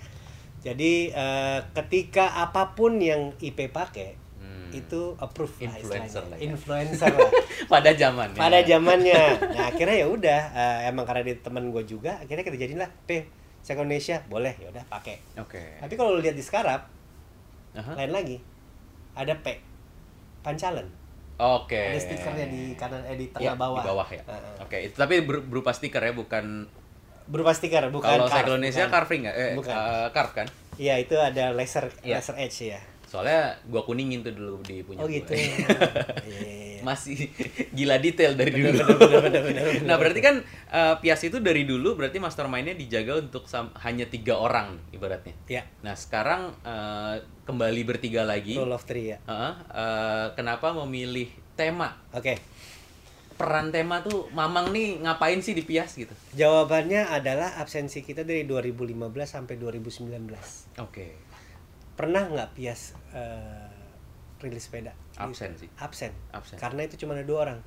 jadi eh, ketika apa pun yang IP pakai Hmm. itu approve lah Influencer istilahnya. lah ya. influencer lah [LAUGHS] pada zaman pada zamannya nah akhirnya ya udah eh, emang karena dia teman gue juga akhirnya kita jadiin lah P Indonesia boleh ya udah pakai Oke. tapi kalau lihat di Skarap Aha. lain lagi ada P Pancalan Oke. ada stikernya di kanan eh di tengah Ya, bawah Di bawah ya. Heeh. Oke, itu tapi ber- berupa stiker ya, bukan berupa stiker bukan kalau bukan. carving nggak? Eh, Bukan. eh, carve kan? iya itu ada laser Iya. laser edge ya Soalnya gua kuningin tuh dulu di punya oh gua. gitu [LAUGHS] Iya, iya, iya. Masih gila detail dari dulu. nah, berarti kan eh, Pias itu dari dulu berarti mastermindnya dijaga untuk sam- hanya tiga orang ibaratnya. ya Nah, sekarang eh, kembali bertiga lagi. rule of three ya Heeh, eh, kenapa memilih tema? oke Peran tema tuh Mamang nih ngapain sih di Pias gitu? jawabannya adalah absensi kita dari 2015 sampai 2019 Oke. Pernah nggak Pias eh, rilis sepeda Absen sih. absen Absen. karena itu cuma ada dua orang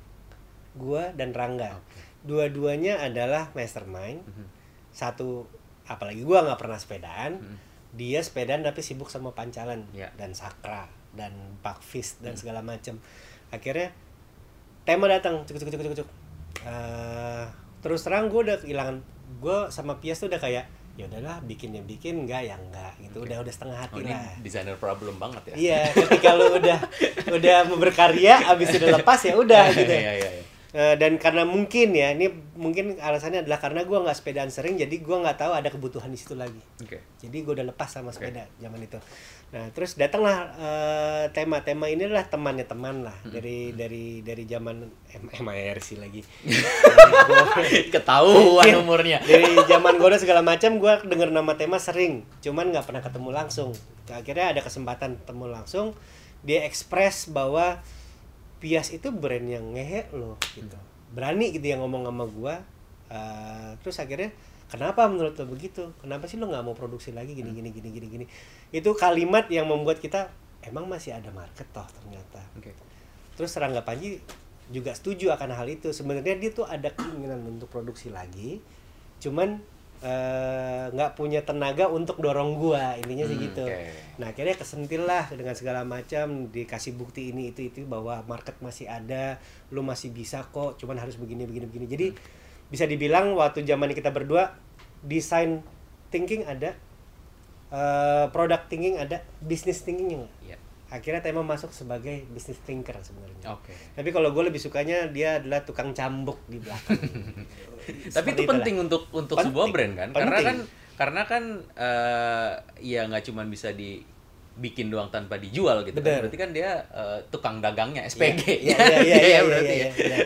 gua dan Rangga Oke. dua-duanya adalah mastermind Mhm. satu apalagi gua nggak pernah sepedaan Mhm. dia sepedaan tapi sibuk sama pancalan Ya. dan sakra dan bakfis Hmm. dan segala macam akhirnya tema datang cuk cuk cuk cuk cuk Eh, terus terang gue udah kehilangan gue sama Pias tuh udah kayak ya udahlah bikin ya bikin enggak ya enggak gitu Oke. udah udah setengah hati Oh, ini lah desainer problem banget ya. iya ketika lu udah udah mau berkarya abis udah lepas ya udah [LAUGHS] gitu Iya, iya, iya. Eh, dan karena mungkin ya ini mungkin alasannya adalah karena gua nggak sepedaan sering jadi gua nggak tahu ada kebutuhan di situ lagi Oke. jadi gue udah lepas sama sepeda zaman itu nah terus datanglah eh, tema-tema ini adalah temannya teman lah. Dari dari dari zaman MIRC lagi. [LAUGHS] Ketahuan Mungkin umurnya. dari zaman gue segala macam gue denger nama tema sering. Cuman nggak pernah ketemu langsung. Akhirnya ada kesempatan ketemu langsung. Dia ekspres bahwa Pias itu brand yang ngehe loh gitu. Berani gitu yang ngomong sama gue Eh, terus akhirnya kenapa menurut lo begitu kenapa sih lo nggak mau produksi lagi gini gini gini gini gini itu kalimat yang membuat kita emang masih ada market toh ternyata Oke. Terus Rangga Panji juga setuju akan hal itu. Sebenarnya dia tuh ada keinginan untuk produksi lagi, cuman eh, nggak punya tenaga untuk dorong gua intinya sih Hmm, gitu. oke. Nah akhirnya kesentil lah dengan segala macam dikasih bukti ini itu itu bahwa market masih ada, lu masih bisa kok, cuman harus begini begini begini. Jadi bisa dibilang waktu zaman kita berdua design thinking ada, eh, product thinking ada, business thinking nggak? Iya. akhirnya tema masuk sebagai business thinker sebenarnya Oke. tapi kalau gue lebih sukanya dia adalah tukang cambuk di belakang [LAUGHS] Tapi itu itulah. penting untuk untuk Penting. sebuah brand kan? Karena Penting. kan karena kan eh ya nggak cuma bisa dibikin doang tanpa dijual gitu kan. Berarti kan dia eh, tukang dagangnya SPG. Iya, iya, iya, [LAUGHS] iya, iya, ya.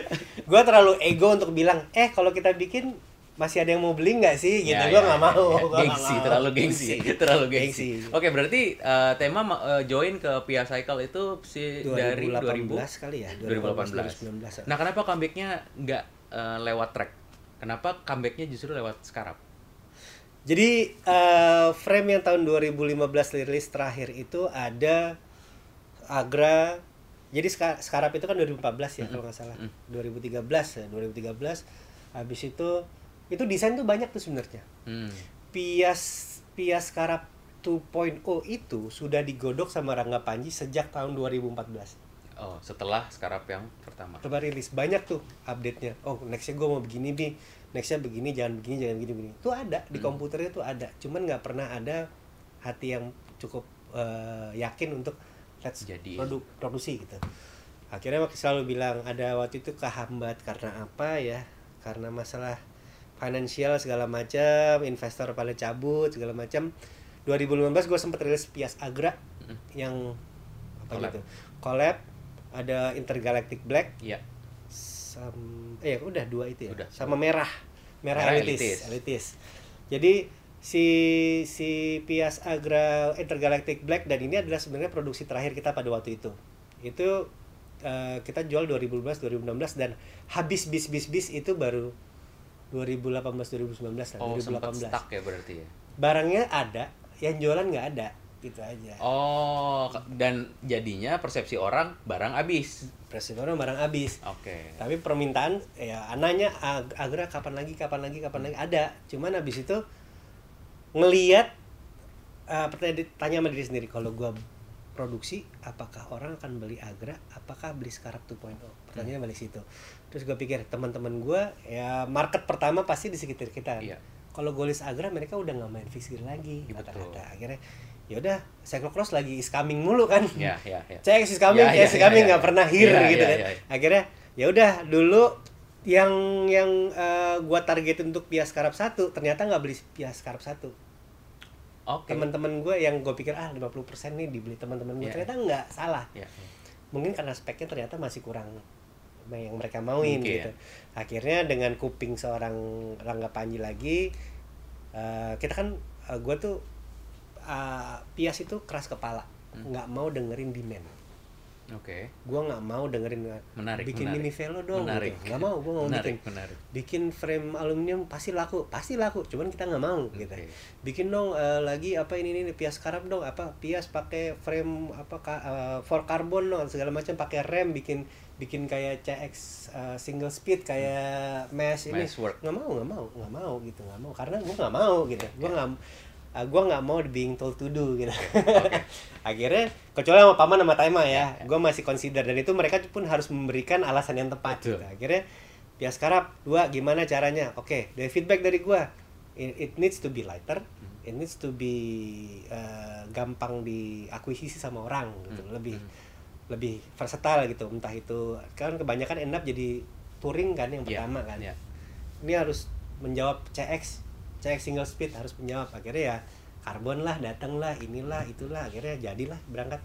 Gue terlalu ego untuk bilang, eh kalau kita bikin masih ada yang mau beli nggak sih? Gitu, Ya, gue ya, nggak ya, mau. ya. gua Gengsi, mau. terlalu gengsi, terlalu gengsi. Gengsi. Oke, berarti eh, tema ma- eh, join ke Pia Cycle itu si dari 2018 2000 kali ya, 2018. 2019. Nah, kenapa comebacknya nggak eh, lewat track? Kenapa comebacknya justru lewat Scarab? Jadi eh, frame yang tahun 2015 rilis terakhir itu ada Agra. Jadi Scarab itu kan 2014 ya kalau nggak salah. 2013 ya, 2013. Habis itu itu desain tuh banyak tuh sebenarnya. Hmm. Pias Pias Scarab 2.0 itu sudah digodok sama Rangga Panji sejak tahun 2014. Oh, setelah Scarab yang pertama. Coba rilis banyak tuh update-nya. Oh, nextnya gue mau begini nih, nextnya begini, jangan begini, jangan begini, begini. Itu ada di komputernya tuh ada. Cuman nggak pernah ada hati yang cukup eh, yakin untuk let's Jadi. produk produksi gitu. Akhirnya waktu selalu bilang ada waktu itu kehambat karena apa ya? Karena masalah finansial segala macam, investor pada cabut segala macam. 2015 gue sempat rilis Pias Agra yang apa Collab. gitu. Collab ada Intergalactic Black Iya. sam eh udah dua itu ya Udah. sama merah merah, Merah elitis. elitis. elitis jadi si si Pias Agra Intergalactic Black dan ini adalah sebenarnya produksi terakhir kita pada waktu itu itu eh, kita jual 2015 2016 dan habis bis bis bis itu baru 2018 2019 lah Oh, sempat 2018 stuck ya berarti ya. barangnya ada yang jualan nggak ada gitu aja. Oh, dan jadinya persepsi orang barang habis. presiden orang barang habis. Oke. tapi permintaan ya anaknya Ag- Agra kapan lagi kapan lagi kapan lagi ada. Cuman habis itu ngeliat eh pertanyaan tanya sama diri sendiri kalau gua produksi apakah orang akan beli Agra? Apakah beli Scarab 2.0 pertanyaannya balik situ terus gue pikir teman-teman gua ya market pertama pasti di sekitar kita Iya. kalau gue list Agra mereka udah nggak main fixed lagi Iya, rata-rata akhirnya yaudah cyclocross lagi is coming mulu kan Ya, ya, ya. CX is coming, Ya, CX is ya, coming ya, nggak ya. pernah here Ya, gitu ya, kan. ya, ya. Akhirnya ya udah dulu yang yang eh, gua targetin untuk Pias Scarab 1 ternyata nggak beli Pias Scarab 1. Oke. Teman-teman gue yang gue pikir ah 50% nih dibeli teman-teman gue Ya. ternyata nggak salah. Ya. Mungkin karena speknya ternyata masih kurang yang mereka mauin Mungkin. gitu. Akhirnya dengan kuping seorang Rangga Panji lagi eh, kita kan gue tuh eh, Pias itu keras kepala, Hmm. nggak mau dengerin demand Oke. gue nggak mau dengerin Menarik, bikin menarik. mini velo dong Menarik. gitu. nggak mau gue mau Menarik, bikin menarik. bikin frame aluminium pasti laku pasti laku cuman kita nggak mau gitu Oke. bikin dong eh, lagi apa ini ini pias karab dong apa pias pakai frame apa ka- eh, for carbon dong segala macam pakai rem bikin bikin kayak CX eh, single speed kayak mesh ini nggak mau nggak mau nggak mau gitu nggak mau karena gue nggak mau gitu gue nggak uh, gue nggak mau being told to do gitu. [LAUGHS] Akhirnya kecuali sama paman sama Taima ya, gue masih consider. Dan itu mereka pun harus memberikan alasan yang tepat Betul. gitu. akhirnya Pias Karab dua gimana caranya? Oke dari feedback dari gue it, it needs to be lighter. It needs to be uh, gampang diakuisisi sama orang gitu. Lebih lebih versatile gitu. Entah itu kan kebanyakan end up jadi touring kan yang Iya, pertama kan. iya. ini harus menjawab CX CX single speed harus menjawab akhirnya ya karbon lah datang lah inilah itulah akhirnya jadilah berangkat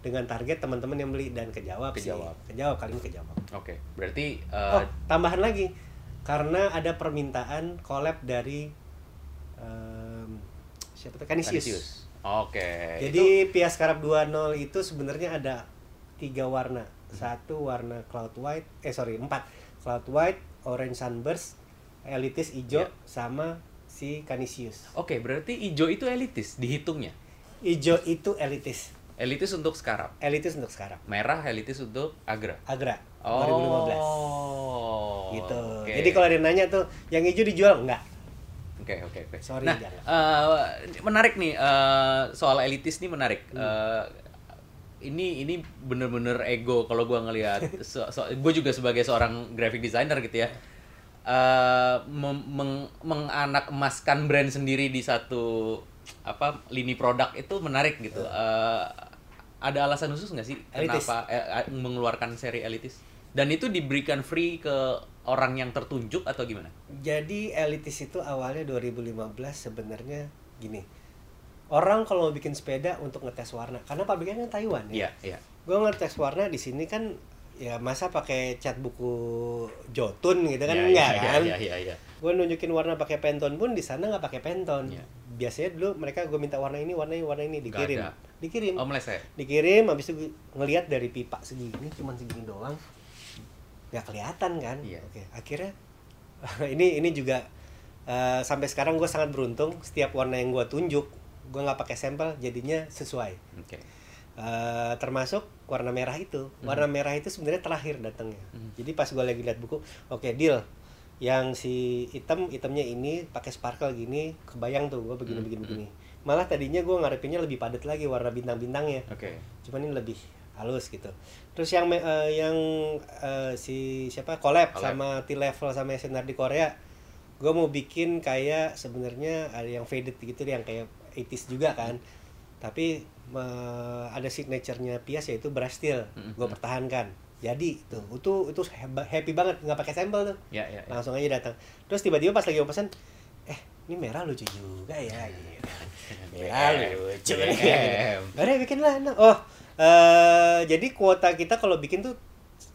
dengan target teman-teman yang beli dan kejawab, Kejawab. sih kejawab kali ini kejawab Oke. Berarti eh, oh tambahan lagi karena ada permintaan collab dari em, siapa tuh Canisius. Canisius. Oke. Jadi Pias Karab 2.0 itu sebenarnya ada tiga warna. Satu warna cloud white, eh sorry empat cloud white, orange sunburst, elitis hijau, Iya. sama si Canisius. Oke, berarti ijo itu elitis dihitungnya. Hijau itu elitis, Elitis untuk Scarab. elitis untuk sekarang. Merah elitis untuk Agra. Agra Oh. 2015 gitu. oke. Jadi kalau ada yang nanya tuh, yang hijau dijual enggak? Oke oke oke. Sorry, nah, jangan. eh, menarik nih eh, soal elitis nih menarik. Hmm. Eh, ini ini bener-bener ego kalau gua ngelihat. [LAUGHS] So, so, gue juga sebagai seorang graphic designer gitu ya. Eh meng, menganak emaskan brand sendiri di satu apa lini produk itu menarik gitu. Eh, ada alasan khusus nggak sih Elitis. kenapa eh, eh, mengeluarkan seri elitis? Dan itu diberikan free ke orang yang tertunjuk atau gimana? Jadi elitis itu awalnya 2015 sebenarnya gini. Orang kalau mau bikin sepeda untuk ngetes warna, karena pabriknya kan Taiwan ya. Iya, iya. Gue ngetes warna di sini kan ya masa pakai cat buku jotun gitu kan Iya, enggak iya, kan? Iya, iya, iya. Gue nunjukin warna pakai Pantone pun di sana nggak pakai Pantone. Iya. Biasanya dulu mereka gue minta warna ini, warna ini, warna ini dikirim. Dikirim. Oh, meleset. Dikirim habis itu ngelihat dari pipa segini cuman segini doang. nggak kelihatan kan? Iya. Oke, akhirnya [LAUGHS] ini ini juga eh, sampai sekarang gue sangat beruntung setiap warna yang gue tunjuk gue nggak pakai sampel jadinya sesuai Oke. Eh, termasuk warna merah itu. Warna merah itu sebenarnya terakhir datangnya. Hmm. jadi pas gue lagi lihat buku oke deal. Yang si hitam hitamnya ini pakai sparkle gini kebayang tuh gue begini Hmm, begini hmm. begini. Malah tadinya gue ngarepinnya lebih padat lagi warna bintang-bintangnya. Oke. cuman ini lebih halus gitu. Terus yang eh, yang eh, si siapa? Collab, Collab. sama T level sama SNR di Korea gue mau bikin kayak sebenarnya ada yang faded gitu yang kayak 80s juga kan. Tapi eh, ada signaturenya Pias yaitu brush steel Mhm. gue pertahankan jadi tuh itu itu heba- happy banget nggak pakai sampel tuh Ya, ya, ya. langsung aja datang terus tiba-tiba pas lagi mau pesan eh ini merah lucu juga ya [LAUGHS] gitu. merah [LAUGHS] lucu. Akhirnya bikin lah oh eh jadi kuota kita kalau bikin tuh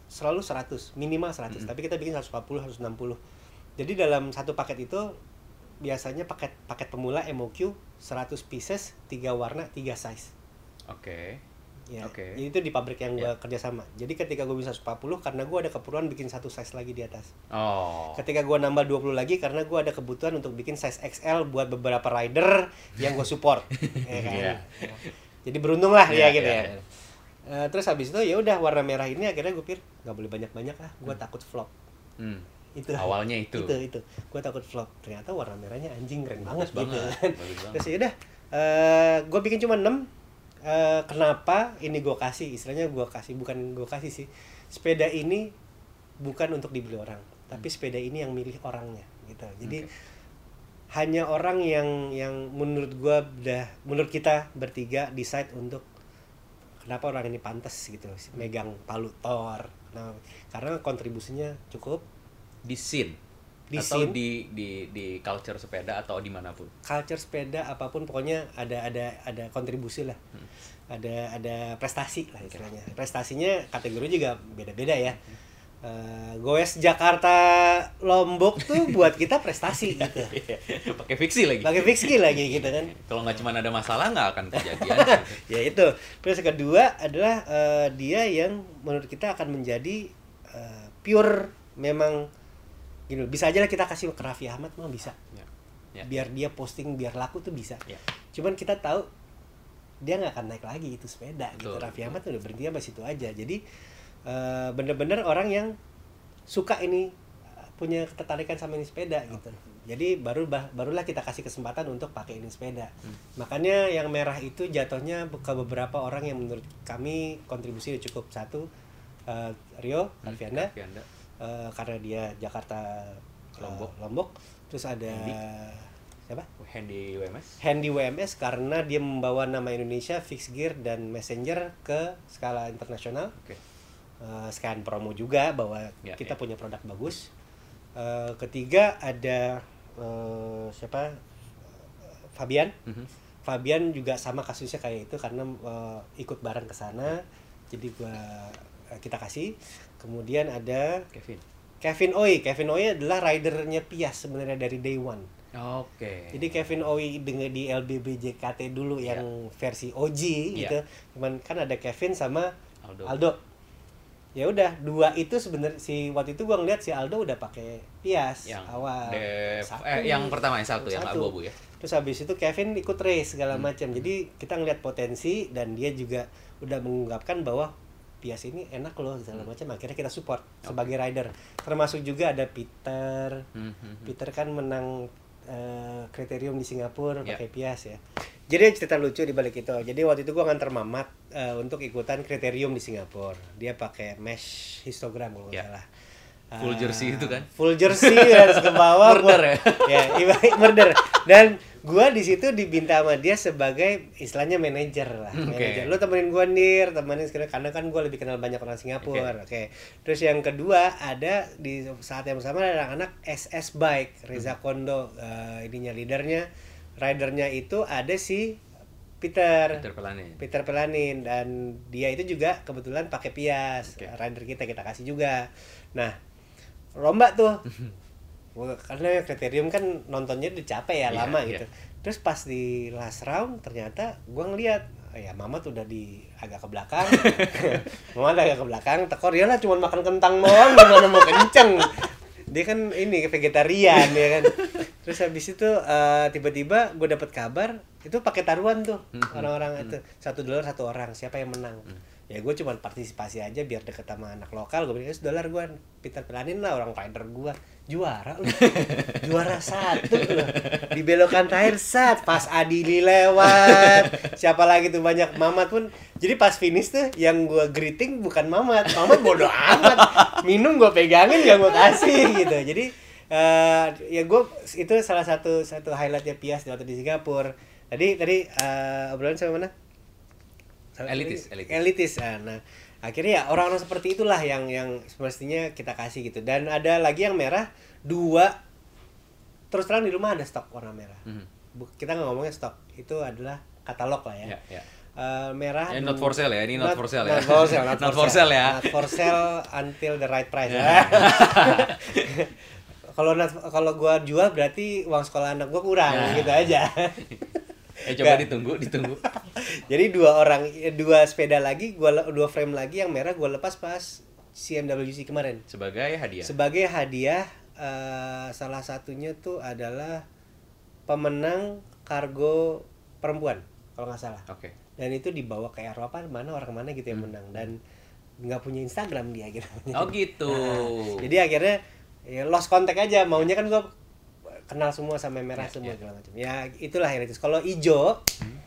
selalu 100 minimal 100 Mm. tapi kita bikin 140 160 jadi dalam satu paket itu biasanya paket paket pemula MOQ 100 pieces 3 warna 3 size Oke. ya Oke. jadi itu di pabrik yang gua Ya. kerja sama jadi ketika gue bisa 140 karena gue ada keperluan bikin satu size lagi di atas Oh. ketika gua nambah 20 lagi karena gua ada kebutuhan untuk bikin size XL buat beberapa rider yang gue support [LAUGHS] ya kan? Iya. jadi beruntung lah Iya, ya gitu iya, ya iya. Eh, terus habis itu ya udah warna merah ini akhirnya gue pikir nggak boleh banyak banyak lah gue takut flop Hmm. itu Awalnya itu. itu itu gue takut flop ternyata warna merahnya anjing keren banget Bagus [LAUGHS] gitu banget. banget. terus ya udah eh gue bikin cuma 6 Eh, kenapa ini gue kasih? Istilahnya gue kasih bukan gue kasih sih. Sepeda ini bukan untuk dibeli orang tapi sepeda ini yang milih orangnya gitu. Jadi Oke. hanya orang yang yang menurut gue udah menurut kita bertiga decide untuk kenapa orang ini pantas gitu. Megang palu Thor nah karena kontribusinya cukup. Di scene. Di atau scene. di di di culture sepeda atau di mana pun. culture sepeda apa pun pokoknya ada ada ada kontribusi lah Hmm. ada ada prestasi lah istilahnya prestasinya kategori juga beda-beda ya Hmm. Eh, goes Jakarta Lombok tuh [LAUGHS] buat kita prestasi gitu Pakai fiksi lagi. pakai fiksi lagi gitu kan Kalau nggak cuma ada masalah nggak akan kejadian. [LAUGHS] ya itu terus kedua adalah eh, dia yang menurut kita akan menjadi eh, pure memang loh, bisa aja lah kita kasih ke Raffi Ahmad mah bisa. Ya. Ya. biar dia posting biar laku tuh bisa. Ya. cuman kita tahu dia nggak akan naik lagi itu sepeda gitu. Betul, Raffi Ahmad udah berhenti sampai situ aja. Jadi eh, bener-bener orang yang suka ini punya ketertarikan sama ini sepeda gitu. Jadi baru bah- barulah kita kasih kesempatan untuk pakai ini sepeda. Hmm. makanya yang merah itu jatuhnya ke beberapa orang yang menurut kami kontribusinya cukup. Satu eh, Rio Alfianda Tapi Eh, karena dia Jakarta eh, Lombok. Lombok terus ada Handy. siapa Handy WMS. Handy WMS karena dia membawa nama Indonesia Fix Gear dan Messenger ke skala internasional. Oke. Eh, sekalian promo juga bahwa Ya, kita ya. punya produk bagus. Eh, ketiga ada eh, siapa? Fabian. Mhm. Fabian juga sama kasusnya kayak itu karena eh, ikut bareng ke sana. Jadi gua kita kasih. Kemudian ada Kevin. Kevin Oi. Kevin Oi adalah ridernya Pias sebenarnya dari day one. Oke. Jadi Kevin Oi dengan di LBB JKT dulu Iya. yang versi OG Iya. gitu. Cuman kan ada Kevin sama Aldo. Aldo. Ya udah, dua itu sebenarnya si waktu itu gua ngeliat si Aldo udah pakai Pias yang awal. Dev- Satu. eh, yang pertama yang satu, yang Satu. abu-abu ya. Terus habis itu Kevin ikut race segala Hmm. macam. Jadi kita ngeliat potensi dan dia juga udah mengungkapkan bahwa Pias ini enak loh segala Hmm. macam. Akhirnya kita support sebagai rider. Termasuk juga ada Peter. Hmm, hmm, hmm. Peter kan menang eh, kriterium di Singapura Ya. pakai Pias ya. Jadi cerita lucu di balik itu. Jadi waktu itu gua nganter Mamat eh, untuk ikutan kriterium di Singapura. Dia pakai mesh histogram kalau nggak Ya. salah. Full jersey itu kan? Full jersey harus ke bawah. [LAUGHS] Murder ya? ya, [LAUGHS] ibarat murder. Dan gua di situ diminta sama dia sebagai istilahnya manajer lah. Hmm, Oke. manajer lu temenin gua nir. Temenin sekarang karena kan gua lebih kenal banyak orang Singapura. Oke. Terus yang kedua ada di saat yang sama ada anak SS Bike Reza Kondo. Eh, ininya leadernya. Ridernya itu ada si Peter. Peter Pelanin. Peter Pelanin. Dan dia itu juga kebetulan pakai Pias. Oke. rider kita kita kasih juga. Nah lomba tuh [LAUGHS] Gua- karena kriterium kan nontonnya udah capek ya Iya, lama iya. gitu. Terus pas di last round ternyata gua ngeliat oh ya Mama tuh udah di agak ke belakang. [LAUGHS] Mama udah agak ke belakang tekor ya lah cuma makan kentang doang gimana mau kenceng. Dia kan ini vegetarian ya kan. Terus habis itu eh, tiba-tiba gue dapet kabar itu pakai taruhan tuh orang-orang itu. Satu dolar satu orang siapa yang menang ya gue cuma partisipasi aja biar deket sama anak lokal. Gue bilang "Eh, dolar gue Peter Pelanin lah orang rider gue juara lu. [LAUGHS] Juara satu lu. Dibelokan terakhir sat. Pas Adili lewat. Siapa lagi tuh? Banyak Mamat pun. Jadi pas finish tuh yang gue greeting bukan Mamat. Mamat bodoh amat. Minum gue pegangin gak gue kasih gitu. Jadi eh, ya gue itu salah satu satu highlightnya Pias waktu di Singapura. Tadi tadi eh, obrolan sama mana Elitis, elitis. elitis ah, nah akhirnya ya orang-orang seperti itulah yang yang semestinya kita kasih gitu dan ada lagi yang merah dua terus terang di rumah ada stok warna merah. Bu- kita nggak ngomongnya stok itu adalah katalog lah ya Ya, ya. Eh, merah Ya, not for sale ya, ini not for sale ya. not for sale not, [LAUGHS] Not for sale ya. not for sale until the right price Ya. [LAUGHS] kalau not- kalau gua jual berarti uang sekolah anak gua kurang Ya. gitu aja [LAUGHS] Eh coba Nggak. ditunggu, ditunggu. [LAUGHS] jadi dua orang eh, dua sepeda lagi gua dua frame lagi yang merah gua lepas pas CMWC kemarin Sebagai hadiah. sebagai hadiah eh, salah satunya tuh adalah pemenang kargo perempuan kalau nggak salah Oke. dan itu dibawa ke Eropa mana orang mana gitu yang menang dan nggak punya Instagram dia gitu Hmm. Oh gitu. Nah, [LAUGHS] jadi akhirnya ya lost contact aja maunya kan gua kenal semua sama merah Ya, semua ya. segala macam ya itulah yang itu kalau ijo Hmm.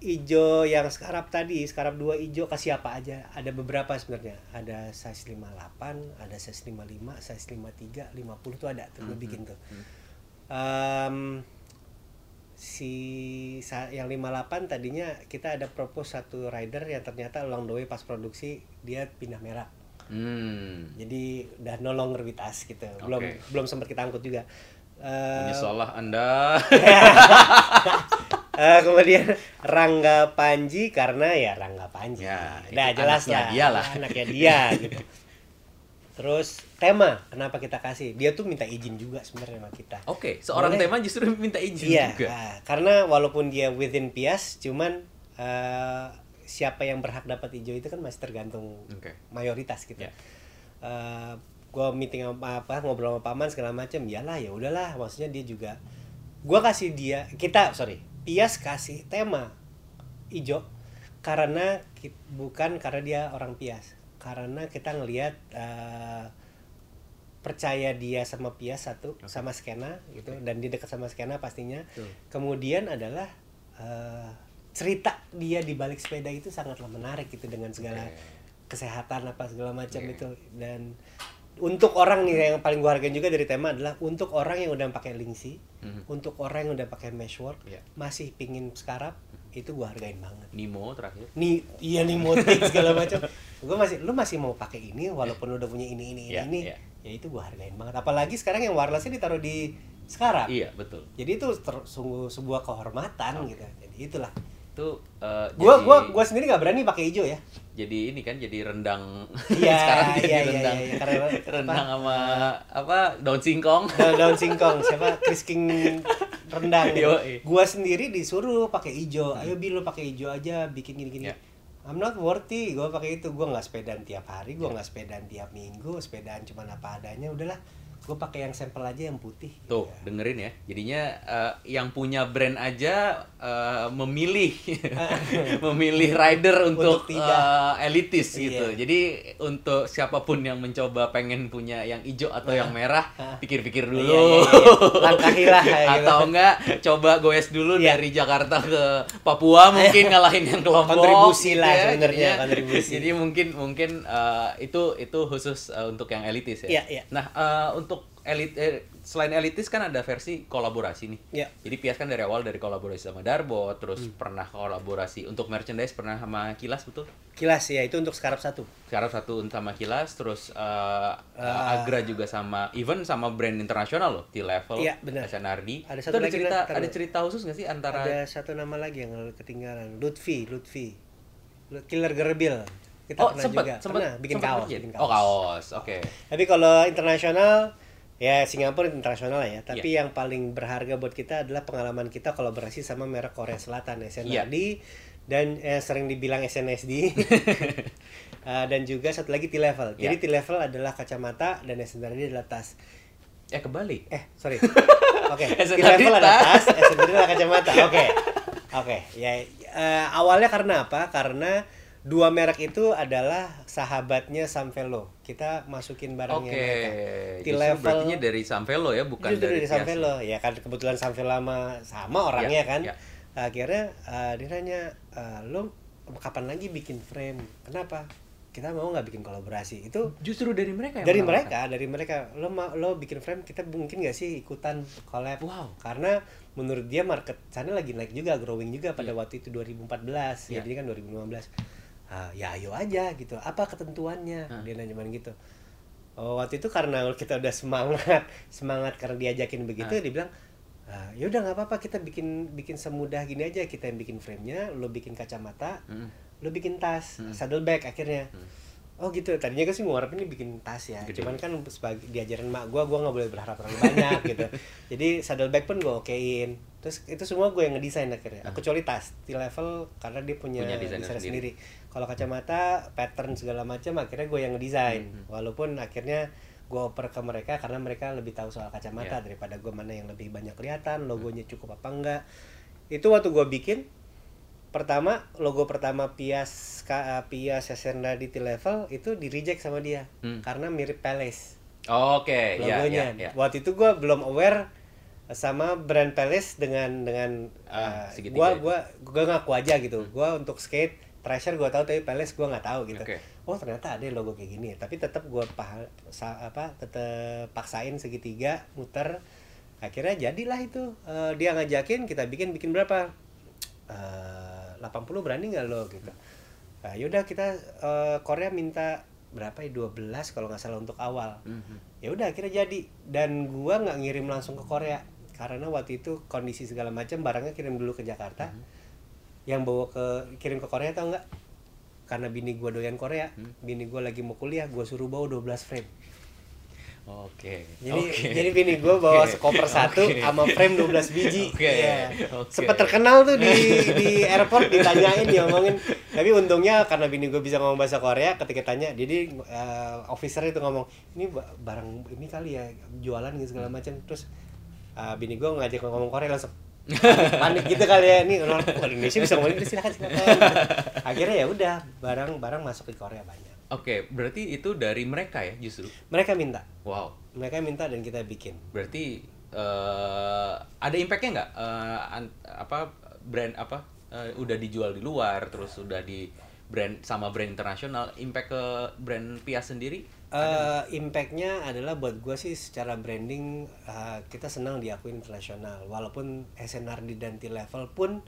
ijo yang skarap tadi skarap dua ijo ke siapa aja ada beberapa sebenarnya ada size 58 ada size 55 size 53 50 tuh ada tuh gue Hmm, bikin tuh hmm. Em, si yang 58 tadinya kita ada propose satu rider yang ternyata along the way pas produksi dia pindah merah Hmm. jadi udah no longer with us gitu belum Oke. belum sempat kita angkut juga Eh, Menyesalah Anda. [LAUGHS] eh, kemudian Rangga Panji karena ya Rangga Panji Ya, itu jelas anaknya lah dia lah. anaknya dia [LAUGHS] gitu terus tema kenapa kita kasih dia tuh minta izin juga sebenarnya sama kita Oke, seorang Boleh. tema justru minta izin iya juga. ah, karena walaupun dia within Pias cuman eh, siapa yang berhak dapat hijau itu kan masih tergantung Oke. mayoritas gitu. Ya. Eh, gua meeting sama apa ngobrol sama paman segala macam, iyalah ya udahlah maksudnya dia juga gua kasih dia kita sorry Pias kasih tema hijau karena bukan karena dia orang Pias karena kita ngelihat eh, percaya dia sama Pias satu sama skena gitu dan dia dekat sama skena pastinya Betul. kemudian adalah eh, cerita dia di balik sepeda itu sangatlah menarik gitu dengan segala Oke. kesehatan apa segala macam Oke. itu dan untuk orang nih yang paling gua hargain juga dari tema adalah untuk orang yang udah pakai lingsi Mhm. untuk orang yang udah pakai meshwork Iya. masih pingin skarap itu gua hargain banget Nemo terakhir. nih iya nih motif segala macam gue masih lu masih mau pakai ini walaupun udah punya ini ini ini Iya, ini iya. ya itu gua hargain banget apalagi sekarang yang wirelessnya ditaruh di sekarang Iya, betul. jadi itu ter- sungguh sebuah kehormatan gitu jadi itulah Itu eh, gua jadi- gua gua sendiri nggak berani pakai hijau ya jadi ini kan jadi rendang. Iya, [LAUGHS] sekarang jadi iya, iya, rendang. iya, iya, karena apa? rendang sama apa? Daun singkong. [LAUGHS] Daun, daun singkong. Siapa? Chris King rendang. Gitu. Yoi. gua sendiri disuruh pakai hijau. Ayo bil lu pakai hijau aja. Bikin gini gini. Ya. I'm not worthy. Gua pakai itu. Gua nggak sepedaan tiap hari. Gua nggak sepedaan tiap minggu. Sepedaan cuma apa adanya. Udahlah gua pakai yang sampel aja yang putih tuh gitu. dengerin ya jadinya eh, yang punya brand aja eh, memilih [LAUGHS] memilih rider untuk, Untuk tidak. eh, elitis Iya. gitu jadi untuk siapa pun yang mencoba pengen punya yang hijau atau yang merah Ah. pikir-pikir Iya, dulu iya, iya. kayak [LAUGHS] gitu. atau enggak coba goes dulu Iya. dari Jakarta ke Papua mungkin [LAUGHS] ngalahin yang kelompok Kontribusi lah ya. sebenarnya, kontribusi. jadi mungkin mungkin eh, itu itu khusus eh, untuk yang elitis ya Iya, iya. nah eh, untuk untuk elit eh, selain elitis kan ada versi kolaborasi nih. Ya. Jadi Pias kan dari awal dari kolaborasi sama Darbo, terus Hmm. pernah kolaborasi untuk merchandise pernah sama Kilas betul? Kilas ya itu untuk skarap satu. Sekarang satu sama Kilas, terus eh, Ah. Agra juga sama even sama brand internasional loh, T-Level, Iya, benar. SNRD. Ada Itu satu ada lagi, cerita ada cerita khusus nggak sih antara Ada satu nama lagi yang ketinggalan. Lutfi, Lutfi. Lu- Killer Gerbil. Kita Oh, pernah sempat, juga. sempat, pernah bikin sempat kaos, bikin Oh, kaos. Oke. Tapi kalau internasional ya Singapura internasional ya. Tapi Iya. yang paling berharga buat kita adalah pengalaman kita kolaborasi sama merek Korea Selatan SNRD dan eh, sering dibilang SNSD. [LAUGHS] Eh, dan juga satu lagi T-level. Jadi Iya. T-level adalah kacamata dan SNRD adalah tas. Eh kebalik. Eh, sorry. [LAUGHS] Oke, SNRD T-level adalah tas. SNRD adalah kacamata. Oke. Oke, ya eh, awalnya karena apa? Karena dua merek itu adalah sahabatnya Samvelo. Kita masukin barangnya Oke. mereka. T-level berartinya dari Samvelo ya, bukan dari, dari. Samvelo. Ya kan kebetulan Samvelo sama sama orangnya Ya, kan. ya. Akhirnya eh, dia nanya, eh, "Lo kapan lagi bikin frame?" Kenapa? Kita mau nggak bikin kolaborasi? Itu Justru dari mereka yang dari mereka dari mereka lo lo bikin frame kita mungkin gak sih ikutan collab Wow. karena menurut dia market sana lagi naik juga growing juga pada waktu itu 2014 Iya. ya jadi kan 2015 ah, ya ayo aja gitu apa ketentuannya Hah. dia nanya gitu oh, waktu itu karena kita udah semangat [LAUGHS] semangat karena diajakin begitu Hah. dia bilang ah, ya udah nggak apa-apa kita bikin bikin semudah gini aja kita yang bikin framenya lo bikin kacamata Mm. lo bikin tas Hmm. saddlebag akhirnya Hmm. oh gitu tadinya gue sih mau ini bikin tas ya Gede. cuman kan sebagai diajarin mak gue gue nggak boleh berharap terlalu banyak gitu [LAUGHS] jadi saddlebag pun gue okein terus itu semua gue yang ngedesain akhirnya Ah. kecuali tas di level karena dia punya, Punya desainer desainer sendiri. sendiri, kalau kacamata pattern segala macam akhirnya gue yang ngedesain Hmm. walaupun akhirnya gue oper ke mereka karena mereka lebih tahu soal kacamata Yeah. daripada gue mana yang lebih banyak kelihatan logonya cukup apa enggak itu waktu gue bikin pertama logo pertama Pias Ka- Pias Sesenda di T-level itu di reject sama dia Hmm. karena mirip Palace Oke, ya, logonya. ya, ya. Waktu itu gua belum aware sama brand Palace dengan dengan Ah, uh, itu. gua gua ngaku aja gitu. Gua untuk skate Treasure gua tahu tapi Palace gua nggak tahu gitu. Oke. Oh, ternyata ada logo kayak gini. Tapi tetap gua paham apa tetap paksain segitiga muter. Akhirnya jadilah itu. Eh, dia ngajakin kita bikin bikin berapa? Eh, 80 berani nggak lo gitu. Nah, yaudah kita eh, Korea minta berapa ya 12 kalau nggak salah untuk awal Mhm. ya udah akhirnya jadi dan gua nggak ngirim langsung ke Korea karena waktu itu kondisi segala macam barangnya kirim dulu ke Jakarta Mhm. Yang bawa ke kirim ke Korea tau nggak karena bini gua doyan Korea Hmm. bini gua lagi mau kuliah gua suruh bawa 12 frame Oke. jadi oke. jadi bini gua bawa Oke, sekoper satu oke. sama frame 12 biji Oke, Iya. oke. sempet terkenal tuh di di airport ditanyain diomongin tapi untungnya karena bini gue bisa ngomong bahasa Korea ketika tanya jadi eh, officer itu ngomong ini ba- barang ini kali ya jualan gitu segala macam terus eh, bini gue ngajak ngomong Korea langsung panik gitu kali ya ini orang Indonesia bisa ngomong Inggris silakan silakan [LAUGHS] akhirnya ya udah barang barang masuk di Korea banyak Oke, berarti itu dari mereka ya justru. mereka minta Wow. mereka minta dan kita bikin Berarti eh ada impactnya nggak? An- apa brand apa eh, udah dijual di luar, terus udah di brand sama brand internasional, impact ke brand Pias sendiri? Eh, impactnya adalah buat gue sih secara branding eh, kita senang diakui internasional. Walaupun SNRD dan T-Level pun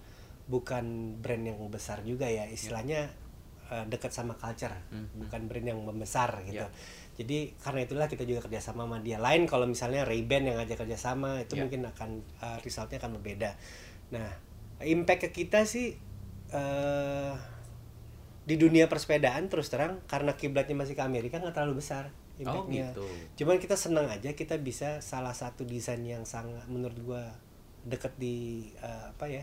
bukan brand yang besar juga ya. Istilahnya eh, dekat sama culture Mhm. bukan brand yang membesar gitu. Ya. jadi karena itulah kita juga kerjasama sama dia. Lain kalau misalnya Ray-Ban yang ngajak kerjasama itu Ya. mungkin akan eh, resultnya akan berbeda. Nah impact ke kita sih eh di dunia persepedaan terus terang karena kiblatnya masih ke Amerika nggak terlalu besar Oh impactnya. gitu. Cuman kita senang aja kita bisa salah satu desain yang sangat menurut gua deket di eh, apa ya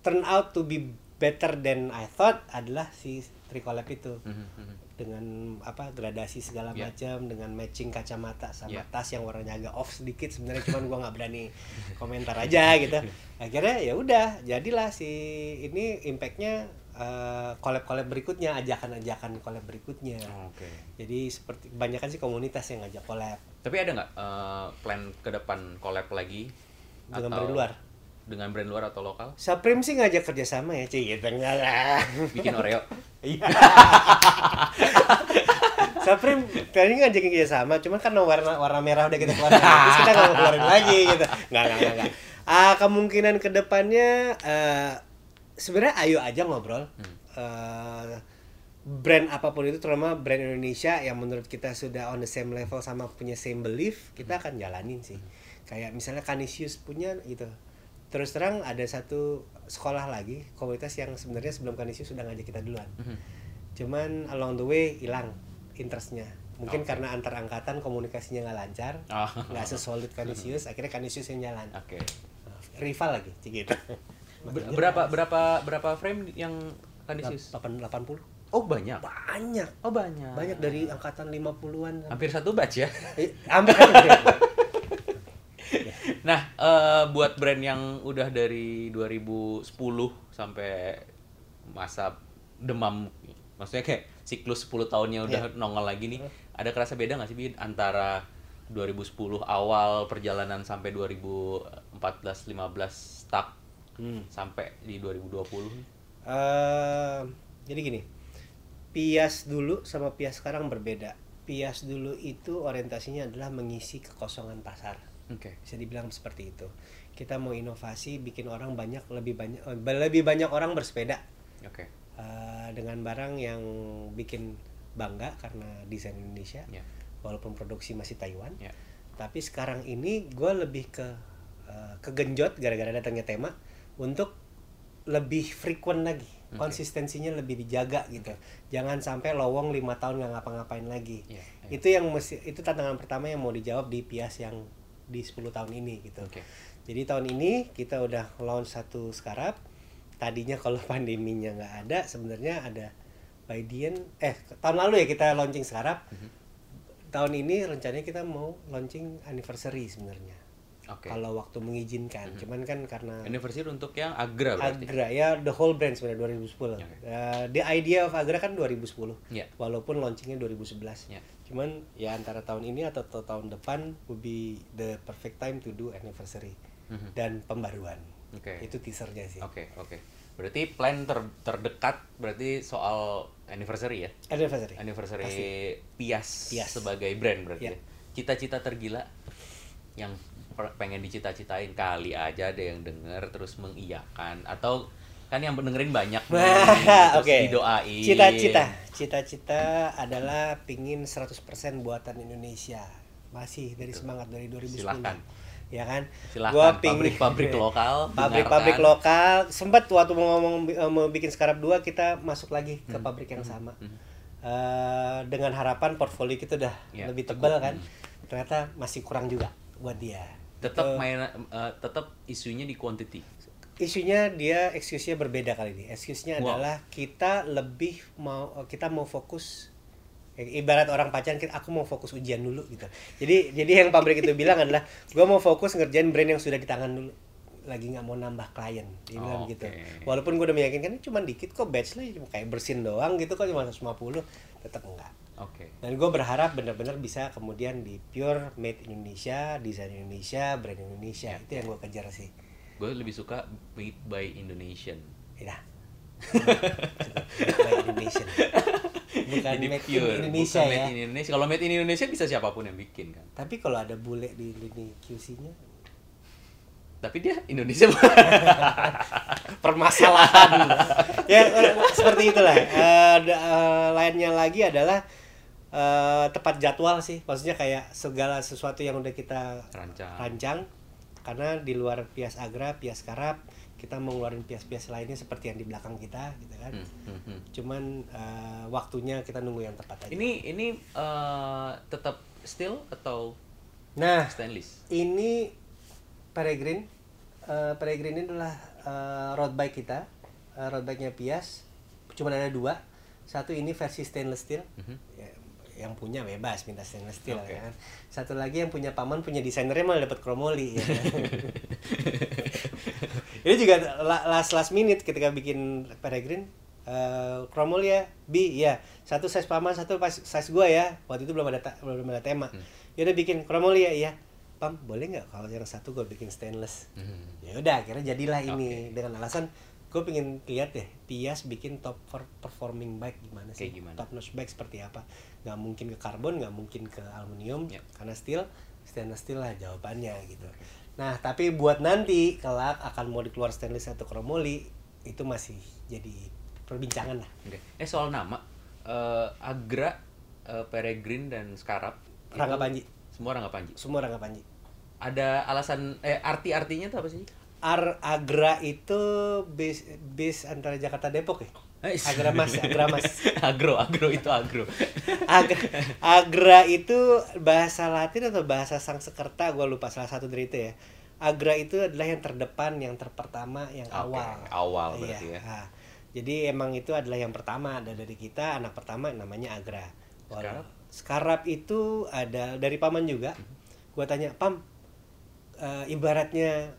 turn out to be better than I thought adalah si Tricolab itu Mhm, mhm. dengan apa gradasi segala Ya. macam dengan matching kacamata sama Ya. tas yang warnanya agak off sedikit sebenarnya cuman gua nggak berani komentar aja gitu [LAUGHS] akhirnya ya udah jadilah si ini impactnya eh, collab-collab berikutnya ajakan-ajakan collab berikutnya Oke. jadi seperti kebanyakan sih komunitas yang ngajak collab Tapi ada nggak eh, plan ke depan collab lagi? Dengan Atau brand luar? Dengan brand luar atau lokal? Supreme sih ngajak kerjasama ya cuy gitu lah Bikin Oreo? [LAUGHS] Iya. Supreme tadi ngajakin kerja sama, cuman kan warna warna merah udah kita keluarin, [LAUGHS] terus kita nggak mau keluarin lagi gitu. Nggak nggak nggak. Ah, kemungkinan ke depannya eh sebenarnya ayo aja ngobrol. Eh, brand apa pun itu terutama brand Indonesia yang menurut kita sudah on the same level sama punya same belief kita akan jalanin sih kayak misalnya Canisius punya gitu terus terang ada satu sekolah lagi komunitas yang sebenarnya sebelum Canisius sudah ngajak kita duluan cuman along the way hilang interestnya mungkin Oke. karena antar angkatan komunikasinya nggak lancar Oh. nggak sesolid Canisius [LAUGHS] akhirnya Canisius yang jalan Oke. rival lagi gitu [LAUGHS] Ber- berapa berapa berapa frame yang Canisius? 8 80 Oh banyak. banyak Oh banyak. banyak dari angkatan 50-an hampir satu batch ya. Eh, hampir. [LAUGHS] Nah, eh, buat brand yang udah dari 2010 sampai masa demam, maksudnya kayak siklus 10 tahunnya udah nongol lagi nih, ada kerasa beda nggak sih Bin antara 2010 awal perjalanan sampai 2014 15 stuck Hmm. sampai di 2020? Eh, jadi gini, Pias dulu sama Pias sekarang berbeda. Pias dulu itu orientasinya adalah mengisi kekosongan pasar. Oke. Bisa dibilang seperti itu. Kita mau inovasi, bikin orang banyak lebih banyak eh, lebih banyak orang bersepeda Oke. eh, dengan barang yang bikin bangga karena desain Indonesia, Ya. walaupun produksi masih Taiwan. Ya. Tapi sekarang ini gue lebih ke eh, kegenjot gara-gara datangnya tema untuk lebih frequent lagi, Oke. konsistensinya lebih dijaga gitu. Jangan sampai lowong lima tahun nggak ngapa-ngapain lagi. Iya, iya. Itu yang mesti itu tantangan pertama yang mau dijawab di Pias yang di 10 tahun ini gitu. Oke. Jadi tahun ini kita udah launch satu scarab. Tadinya kalau [LAUGHS] pandeminya nggak ada, sebenarnya ada by the end eh tahun lalu ya kita launching scarab. Mhm. Tahun ini rencananya kita mau launching anniversary sebenarnya. Oke. Kalau waktu mengizinkan. Cuman kan karena Anniversary untuk yang Agra berarti. Agra ya the whole brand sebenarnya 2010. Oke. Uh, the idea of Agra kan 2010. Ya. Walaupun launchingnya 2011. Ya. Cuman ya antara tahun ini atau ta- tahun depan would be the perfect time to do anniversary Mhm. dan pembaruan. Oke. Itu teasernya sih. Oke, oke. Berarti plan ter- terdekat berarti soal anniversary ya? Anniversary. Anniversary Pasti. Pias, Pias. sebagai brand berarti Ya. ya. Cita-cita tergila yang pengen dicita-citain kali aja ada yang denger terus mengiyakan atau kan yang dengerin banyak [LAUGHS] nih, terus oke. didoain. Cita-cita, cita-cita adalah pingin 100% buatan Indonesia. Masih dari semangat dari 2010. Silahkan. Ya kan? Silahkan, Gua pingin- pabrik-pabrik [LAUGHS] lokal, Pabrik-pabrik lokal. Sempat waktu mau ngomong eh, mau bikin Skarab 2 kita masuk lagi ke pabrik yang sama. Eh, dengan harapan portfolio kita udah Ya, lebih cukup. tebal kan. Ternyata masih kurang juga buat dia. Tetap Itu- main eh, tetap isunya di quantity. isunya dia excuse-nya berbeda kali ini. Excuse-nya Wow. adalah kita lebih mau kita mau fokus eh, ibarat orang pacaran kita aku mau fokus ujian dulu gitu. Jadi jadi yang pabrik itu bilang adalah gua mau fokus ngerjain brand yang sudah di tangan dulu. Lagi nggak mau nambah klien. Dia bilang gitu. Walaupun gue udah meyakinkan ini cuma dikit kok batch lah cuma kayak bersin doang gitu kok cuma 150 tetap enggak. Oke. Dan gue berharap benar-benar bisa kemudian di pure made Indonesia, desain Indonesia, brand Indonesia. Itu yang gue kejar sih. Gue lebih suka made by Indonesian. [LAUGHS] Ya. By Indonesian. Bukan Jadi made pure, in Indonesia bukan ya. made in Indonesia. Kalau made in Indonesia bisa siapa pun yang bikin kan. Tapi kalau ada bule di lini QC-nya Tapi dia Indonesia [LAUGHS] permasalahan. ya seperti itulah. Da- eh, lainnya lagi adalah eh, tepat jadwal sih. Maksudnya kayak segala sesuatu yang udah kita rancang. rancang karena di luar pias agra, pias karab, kita mau ngeluarin pias-pias lainnya seperti yang di belakang kita gitu kan. Hmm, hmm, hmm. Cuman eh, waktunya kita nunggu yang tepat aja. Ini ini eh, tetap steel atau Nah, stainless? ini Peregrine. Eh, Peregrine ini adalah eh, road bike kita. Eh, road bike-nya Pias. Cuma ada dua. Satu ini versi stainless steel. Mhm. Ya, yang punya bebas minta stainless steel Oke. ya kan. Satu lagi yang punya paman punya desainernya malah dapat kromoli ya. kan. [LAUGHS] ini juga la- last last minute ketika bikin Peregrine kromoli ya B ya satu size paman satu size gua ya waktu itu belum ada belum ada tema Hmm. ya udah bikin kromoli ya iya pam boleh nggak kalau yang satu gua bikin stainless Hmm. ya udah akhirnya jadilah ini dengan alasan gue pengen lihat deh Pias bikin top per- performing bike gimana sih gimana? top notch bike seperti apa nggak mungkin ke karbon nggak mungkin ke aluminium Ya. karena steel stainless steel lah jawabannya gitu nah tapi buat nanti kelak akan mau dikeluar stainless atau kromoli itu masih jadi perbincangan lah Oke. Eh soal nama, eh, Agra, eh, Peregrine dan Scarab. itu Rangga Panji Semua Rangga Panji. semua Rangga Panji Ada alasan eh arti-artinya tuh apa sih? Ar Agra itu bis bis antara Jakarta Depok ya Eh, Agra Mas Agra Mas [LAUGHS] agro, agro itu agro. Agra, Agra itu bahasa Latin atau bahasa Sangsekerta gue lupa salah satu dari itu ya. Agra itu adalah yang terdepan, yang terpertama, yang Oke, awal. awal berarti Iya, ya. Jadi emang itu adalah yang pertama ada dari kita anak pertama namanya Agra. Wal- Skarab? Skarab itu ada dari paman juga. Gua tanya Pam, eh, ibaratnya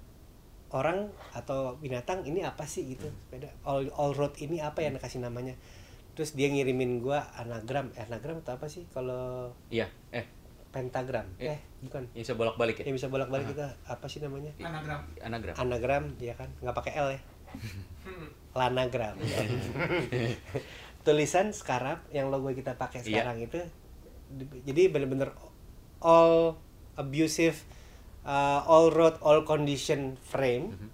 orang atau binatang ini apa sih? Gitu sepeda. All all road ini apa yang kasih namanya. Terus dia ngirimin gua anagram. Eh, anagram atau apa sih kalau Iya, eh, pentagram? Eh. eh bukan. ini bisa bolak-balik ya? yang bisa bolak balik kita apa sih namanya? Anagram. Anagram. anagram ya kan? Nggak pakai l ya? Lanagram. [LAUGHS] Tulisan skarab yang logo kita pakai Iya. sekarang itu di- jadi bener-bener all abusive uh, all road all condition frame. Mhm.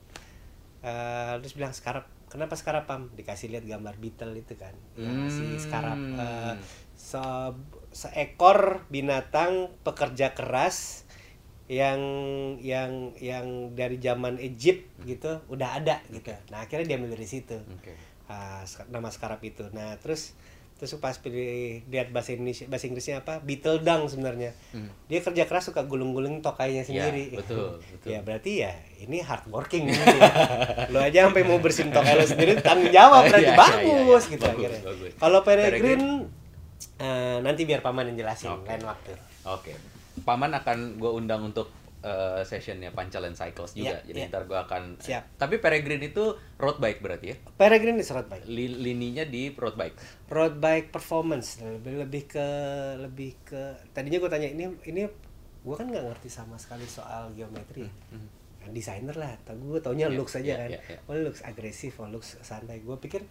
Uh, terus bilang skarab kenapa skarab pam dikasih lihat gambar beetle itu kan. Yang si Hmm. skarab uh, se- seekor binatang pekerja keras yang yang yang dari zaman Egypt gitu udah ada gitu. Nah akhirnya dia dari situ. Ah, sk- nama skarab itu. Nah terus terus pas pilih lihat bahasa Indonesia bahasa Inggrisnya apa beetle dung sebenarnya Hmm. dia kerja keras suka gulung-gulung tokainya sendiri Ya, betul, betul. ya berarti ya ini hard working gitu ya. lo aja sampai mau bersihin tokai lo sendiri tanggung jawab [LAUGHS] berarti Iya, iya, bagus iya, gitu bagus, akhirnya kalau Peregrine? peregrine eh, nanti biar paman yang jelasin Oke. lain waktu Oke. Paman akan gue undang untuk eh, sessionnya Pancalan Cycles juga. Iya, Jadi iya. ntar gue akan. Siap. Tapi Peregrine itu road bike berarti ya? peregrine is road bike Li- lininya di road bike. road bike performance lebih lebih ke lebih ke tadinya gue tanya ini ini gue kan nggak ngerti sama sekali soal geometri ya. Kan desainer lah tau gue taunya Hmm, Iya, looks aja iya, kan iya, iya. oh looks agresif oh looks santai gue pikir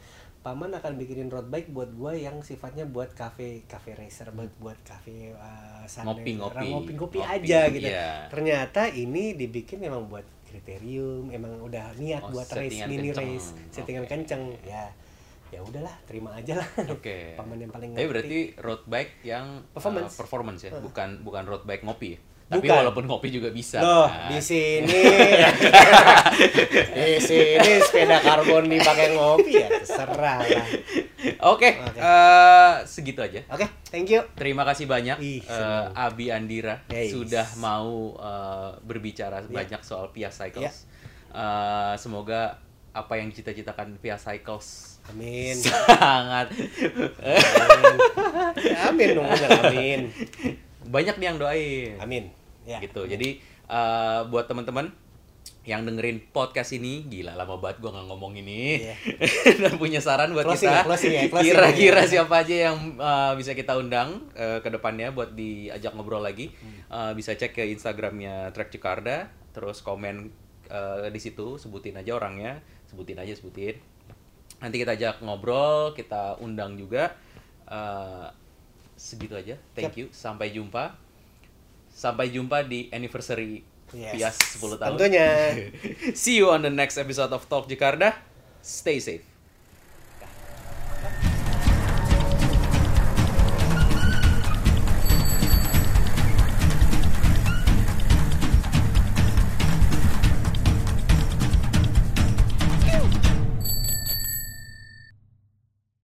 paman akan bikinin road bike buat gue yang sifatnya buat cafe cafe racer buat buat cafe uh, santai Ngopi-ngopi. ngopi ngopi Ngopi, aja gitu iya. ternyata ini dibikin memang buat kriterium emang udah niat Oh, buat race mini kenceng. race settingan Oke. kenceng ya ya udahlah terima aja lah Oke. [LAUGHS] paman yang paling Tapi ngerti. berarti road bike yang Performance. uh, performance ya, Heeh. bukan bukan road bike ngopi. ya? Tapi Bukan. walaupun ngopi juga bisa. Loh, kan? di [LAUGHS] sini di sini sepeda karbon dipakai ngopi ya terserah lah. Oke, Oke. eh, segitu aja. Oke, thank you. Terima kasih banyak Ih, eh, senang. Abi Andira Yes. sudah mau eh, berbicara Iya. banyak soal Pia Cycles. Eh, semoga apa yang cita-citakan Pia Cycles Amin. sangat Amin dong, bener, amin. [LAUGHS] banyak nih yang doain. Amin. Ya. gitu. Jadi eh, buat teman-teman yang dengerin podcast ini, gila lama banget gua nggak ngomong ini. Iya. [LAUGHS] Dan punya saran buat Closing kita. closing ya, closing Kira-kira ya. siapa aja yang eh, bisa kita undang eh, ke depannya buat diajak ngobrol lagi. Hmm. Eh, bisa cek ke Instagramnya Trek Jakarta, terus komen eh, di situ, sebutin aja orangnya, sebutin aja sebutin. Nanti kita ajak ngobrol, kita undang juga. Segitu aja. Thank Siap. you. Sampai jumpa. Sampai jumpa di anniversary Yes. Pias 10 tahun. Tentunya. [LAUGHS] See you on the next episode of Talk Jakarta. Stay safe.